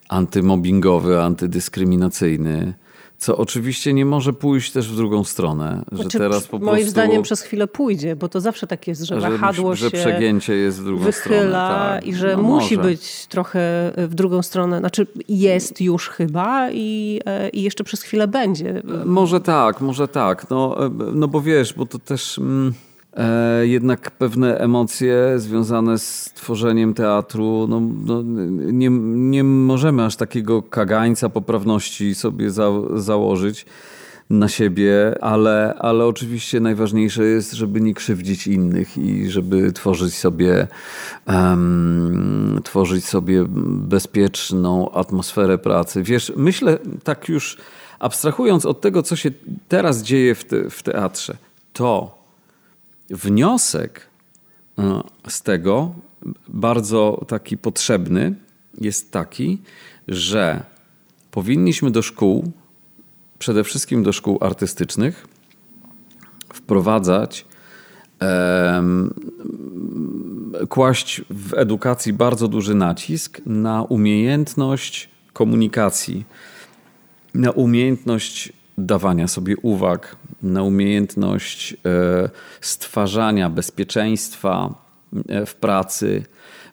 antymobbingowy, antydyskryminacyjny co oczywiście nie może pójść też w drugą stronę. Że znaczy, teraz po moim prostu, zdaniem przez chwilę pójdzie, bo to zawsze tak jest, że, że wahadło że się przegięcie jest w drugą wychyla stronę. Tak. i że no musi może. być trochę w drugą stronę. Znaczy jest już chyba i, e, i jeszcze przez chwilę będzie. Może tak, może tak. No, e, no bo wiesz, bo to też... Mm, E, jednak pewne emocje związane z tworzeniem teatru, no, no, nie, nie możemy aż takiego kagańca poprawności sobie za, założyć na siebie, ale, ale oczywiście najważniejsze jest, żeby nie krzywdzić innych i żeby tworzyć sobie, um, tworzyć sobie bezpieczną atmosferę pracy. Wiesz, myślę tak już abstrahując od tego, co się teraz dzieje w, te, w teatrze, to wniosek e, z tego, bardzo taki potrzebny, jest taki, że powinniśmy do szkół, przede wszystkim do szkół artystycznych, wprowadzać, kłaść w edukacji bardzo duży nacisk na umiejętność komunikacji, na umiejętność dawania sobie uwag, na umiejętność e, stwarzania bezpieczeństwa e, w pracy.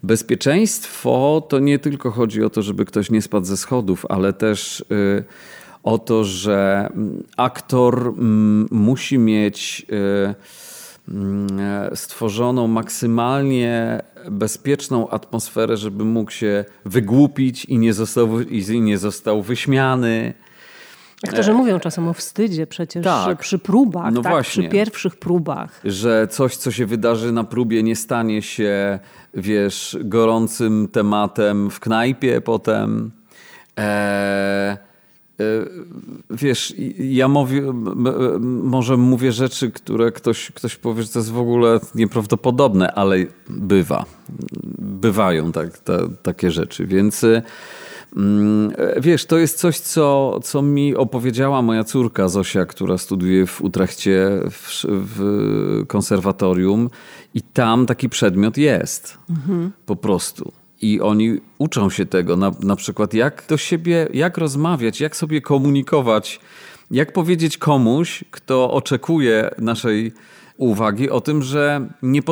Bezpieczeństwo to nie tylko chodzi o to, żeby ktoś nie spadł ze schodów, ale też e, o to, że mm, aktor mm, musi mieć mm, stworzoną maksymalnie bezpieczną atmosferę, żeby mógł się wygłupić i nie został, i nie został wyśmiany Aktorzy e, mówią czasem o wstydzie przecież tak. przy próbach, no tak? właśnie. przy pierwszych próbach. Że coś, co się wydarzy na próbie, nie stanie się, wiesz, gorącym tematem w knajpie potem. Eee, wiesz, ja mówię, może mówię rzeczy, które ktoś, ktoś powie, że to jest w ogóle nieprawdopodobne, ale bywa. Bywają tak, ta, takie rzeczy, więc Mm, wiesz, to jest coś, co, co mi opowiedziała moja córka Zosia, która studiuje w Utrechcie w, w konserwatorium i tam taki przedmiot jest. Mhm. Po prostu. I oni uczą się tego, na, na przykład jak do siebie, jak rozmawiać, jak sobie komunikować, jak powiedzieć komuś, kto oczekuje naszej uwagi o tym, że nie,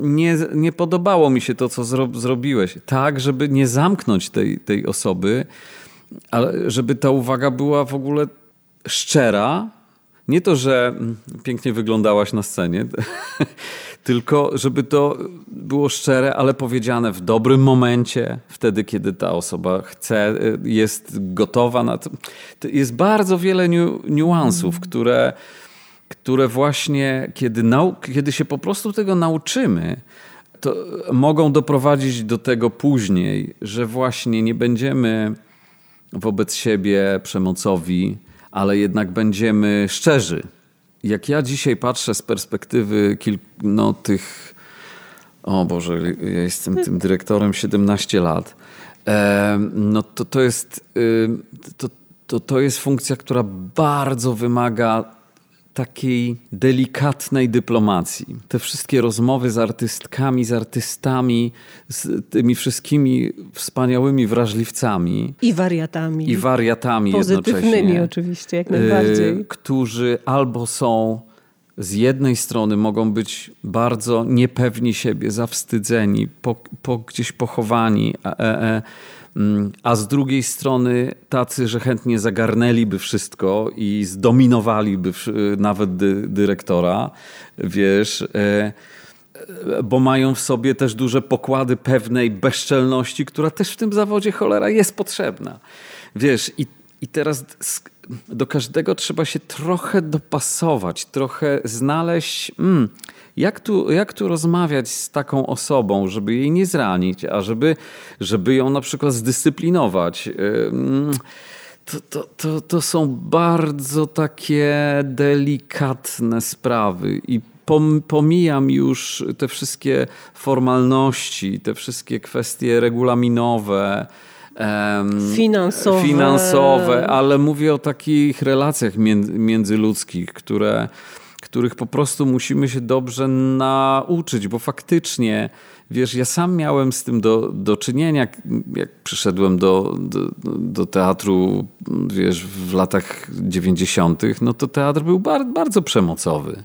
nie, nie podobało mi się to, co zro zrobiłeś. Tak, żeby nie zamknąć tej, tej osoby, ale żeby ta uwaga była w ogóle szczera. Nie to, że pięknie wyglądałaś na scenie, tylko żeby to było szczere, ale powiedziane w dobrym momencie, wtedy, kiedy ta osoba chce, jest gotowa na to. Jest bardzo wiele niu niuansów, które które właśnie, kiedy, kiedy się po prostu tego nauczymy, to mogą doprowadzić do tego później, że właśnie nie będziemy wobec siebie przemocowi, ale jednak będziemy szczerzy. Jak ja dzisiaj patrzę z perspektywy kilku, no, tych. O Boże, ja jestem tym dyrektorem 17 lat. E, no to, to, jest, y, to, to, to jest funkcja, która bardzo wymaga takiej delikatnej dyplomacji. Te wszystkie rozmowy z artystkami, z artystami, z tymi wszystkimi wspaniałymi wrażliwcami. I wariatami. I wariatami Pozytywnymi oczywiście, jak najbardziej. Y, którzy albo są z jednej strony mogą być bardzo niepewni siebie, zawstydzeni, po, po gdzieś pochowani, e, e, a z drugiej strony tacy, że chętnie zagarnęliby wszystko i zdominowaliby nawet dy, dyrektora, wiesz, e, e, bo mają w sobie też duże pokłady pewnej bezczelności, która też w tym zawodzie cholera jest potrzebna. Wiesz, i, i teraz do każdego trzeba się trochę dopasować, trochę znaleźć. Mm, jak tu, jak tu rozmawiać z taką osobą, żeby jej nie zranić, a żeby, żeby ją na przykład zdyscyplinować? To, to, to, to są bardzo takie delikatne sprawy i pomijam już te wszystkie formalności, te wszystkie kwestie regulaminowe, finansowe. finansowe, ale mówię o takich relacjach międzyludzkich, które których po prostu musimy się dobrze nauczyć, bo faktycznie, wiesz, ja sam miałem z tym do, do czynienia, jak przyszedłem do, do, do teatru, wiesz, w latach 90., no to teatr był bar, bardzo przemocowy.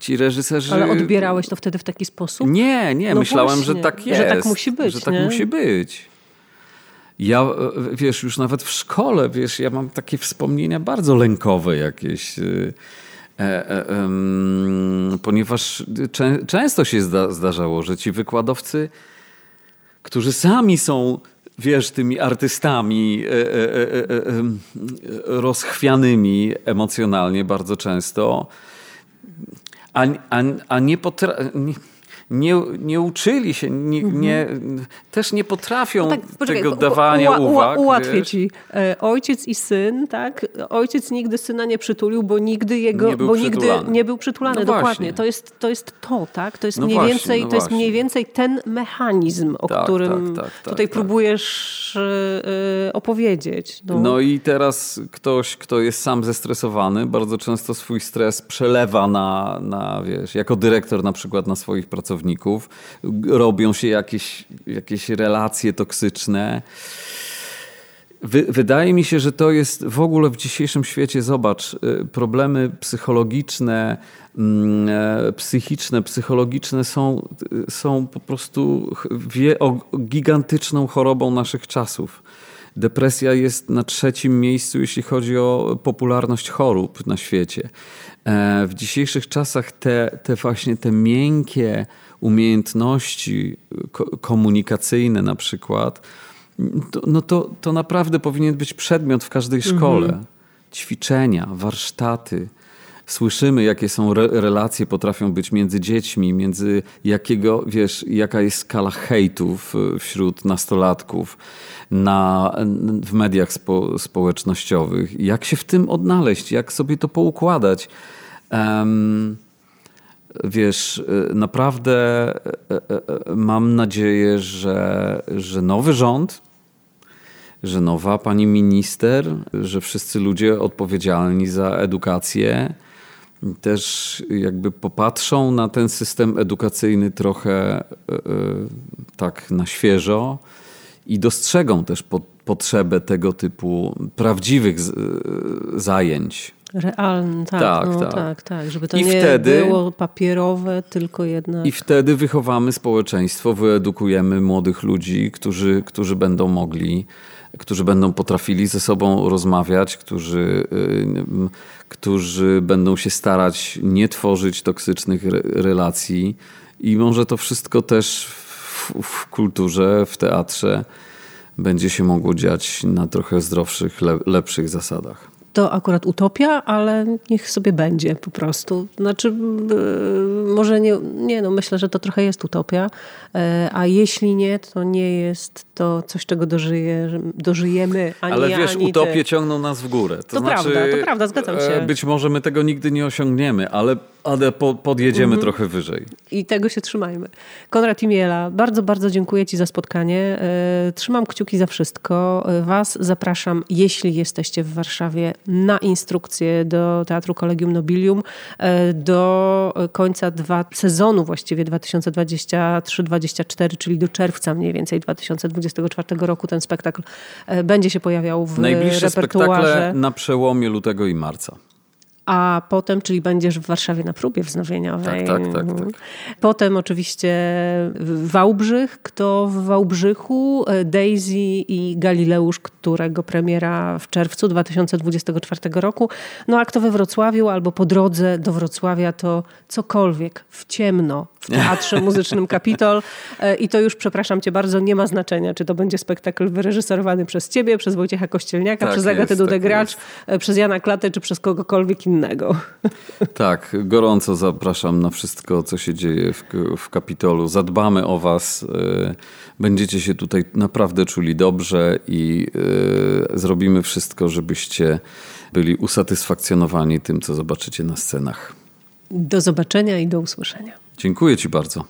Ci reżyserzy. Ale odbierałeś to wtedy w taki sposób? Nie, nie. No Myślałem, właśnie, że tak jest. Że tak musi być. Że tak nie? musi być. Ja, wiesz, już nawet w szkole, wiesz, ja mam takie wspomnienia bardzo lękowe jakieś. Y, E, e, ponieważ czę, często się zda, zdarzało, że ci wykładowcy, którzy sami są wiesz, tymi artystami e, e, e, rozchwianymi emocjonalnie bardzo często, a, a, a nie potrafią nie, nie uczyli się, nie, mhm. nie, też nie potrafią no tak, poczekaj, tego dawania u, u, uwag. Ułatwię wiesz? ci. E, ojciec i syn, tak? Ojciec nigdy syna nie przytulił, bo nigdy jego, nie był bo nigdy nie był przytulany. No dokładnie. To jest, to jest to, tak? To jest, no mniej, właśnie, więcej, no to jest mniej więcej ten mechanizm, o tak, którym tak, tak, tutaj tak. próbujesz yy, opowiedzieć. No. no i teraz ktoś, kto jest sam zestresowany, bardzo często swój stres przelewa na, na wiesz, jako dyrektor na przykład na swoich pracowników pracowników, robią się jakieś, jakieś relacje toksyczne. Wy, wydaje mi się, że to jest w ogóle w dzisiejszym świecie, zobacz, y, problemy psychologiczne, mm, e, psychiczne, psychologiczne są, y, są po prostu wie, o, gigantyczną chorobą naszych czasów. Depresja jest na trzecim miejscu, jeśli chodzi o popularność chorób na świecie. E, w dzisiejszych czasach te, te właśnie te miękkie umiejętności komunikacyjne na przykład, to, no to, to naprawdę powinien być przedmiot w każdej szkole. Mhm. Ćwiczenia, warsztaty. Słyszymy, jakie są re relacje potrafią być między dziećmi, między jakiego, wiesz, jaka jest skala hejtów e, wśród nastolatków na, w mediach spo, społecznościowych. Jak się w tym odnaleźć, jak sobie to poukładać. Um, wiesz, y, naprawdę y, y, mam nadzieję, że, że nowy rząd, że nowa pani minister, że wszyscy ludzie odpowiedzialni za edukację też jakby popatrzą na ten system edukacyjny trochę tak na świeżo i dostrzegą też potrzebę tego typu prawdziwych zajęć Realny, tak, tak, no, tak. tak, tak. Żeby to I nie wtedy, było papierowe, tylko jednak. I wtedy wychowamy społeczeństwo, wyedukujemy młodych ludzi, którzy, którzy będą mogli, którzy będą potrafili ze sobą rozmawiać, którzy, którzy będą się starać nie tworzyć toksycznych re relacji. I może to wszystko też w, w kulturze, w teatrze będzie się mogło dziać na trochę zdrowszych, le lepszych zasadach to akurat utopia, ale niech sobie będzie po prostu. Znaczy, yy, może nie, nie, no myślę, że to trochę jest utopia, yy, a jeśli nie, to nie jest to coś, czego dożyje, dożyjemy, ani Ale wiesz, ani utopie ty. ciągną nas w górę. To, to znaczy, prawda, to prawda, zgadzam się. E, być może my tego nigdy nie osiągniemy, ale ale po, podjedziemy mhm. trochę wyżej. I tego się trzymajmy. Konrad Imiela, bardzo, bardzo dziękuję Ci za spotkanie. E, trzymam kciuki za wszystko. E, was zapraszam, jeśli jesteście w Warszawie, na instrukcję do Teatru Kolegium Nobilium. E, do końca dwa, sezonu właściwie 2023-2024, czyli do czerwca mniej więcej 2024 roku ten spektakl będzie się pojawiał w Najbliższe repertuarze. spektakle na przełomie lutego i marca a potem, czyli będziesz w Warszawie na próbie wznowieniowej. Tak, tak, tak. tak. Potem oczywiście Wałbrzych. Kto w Wałbrzychu? Daisy i Galileusz, którego premiera w czerwcu 2024 roku. No a kto we Wrocławiu albo po drodze do Wrocławia, to cokolwiek w ciemno w Teatrze Muzycznym Kapitol. I to już, przepraszam cię bardzo, nie ma znaczenia, czy to będzie spektakl wyreżyserowany przez ciebie, przez Wojciecha Kościelniaka, tak przez Agatę Dudegracz, tak przez Jana Klatę, czy przez kogokolwiek innego innego. Tak, gorąco zapraszam na wszystko, co się dzieje w, w Kapitolu. Zadbamy o Was. E, będziecie się tutaj naprawdę czuli dobrze i y, zrobimy wszystko, żebyście byli usatysfakcjonowani tym, co zobaczycie na scenach. Do zobaczenia i do usłyszenia. Dziękuję Ci bardzo.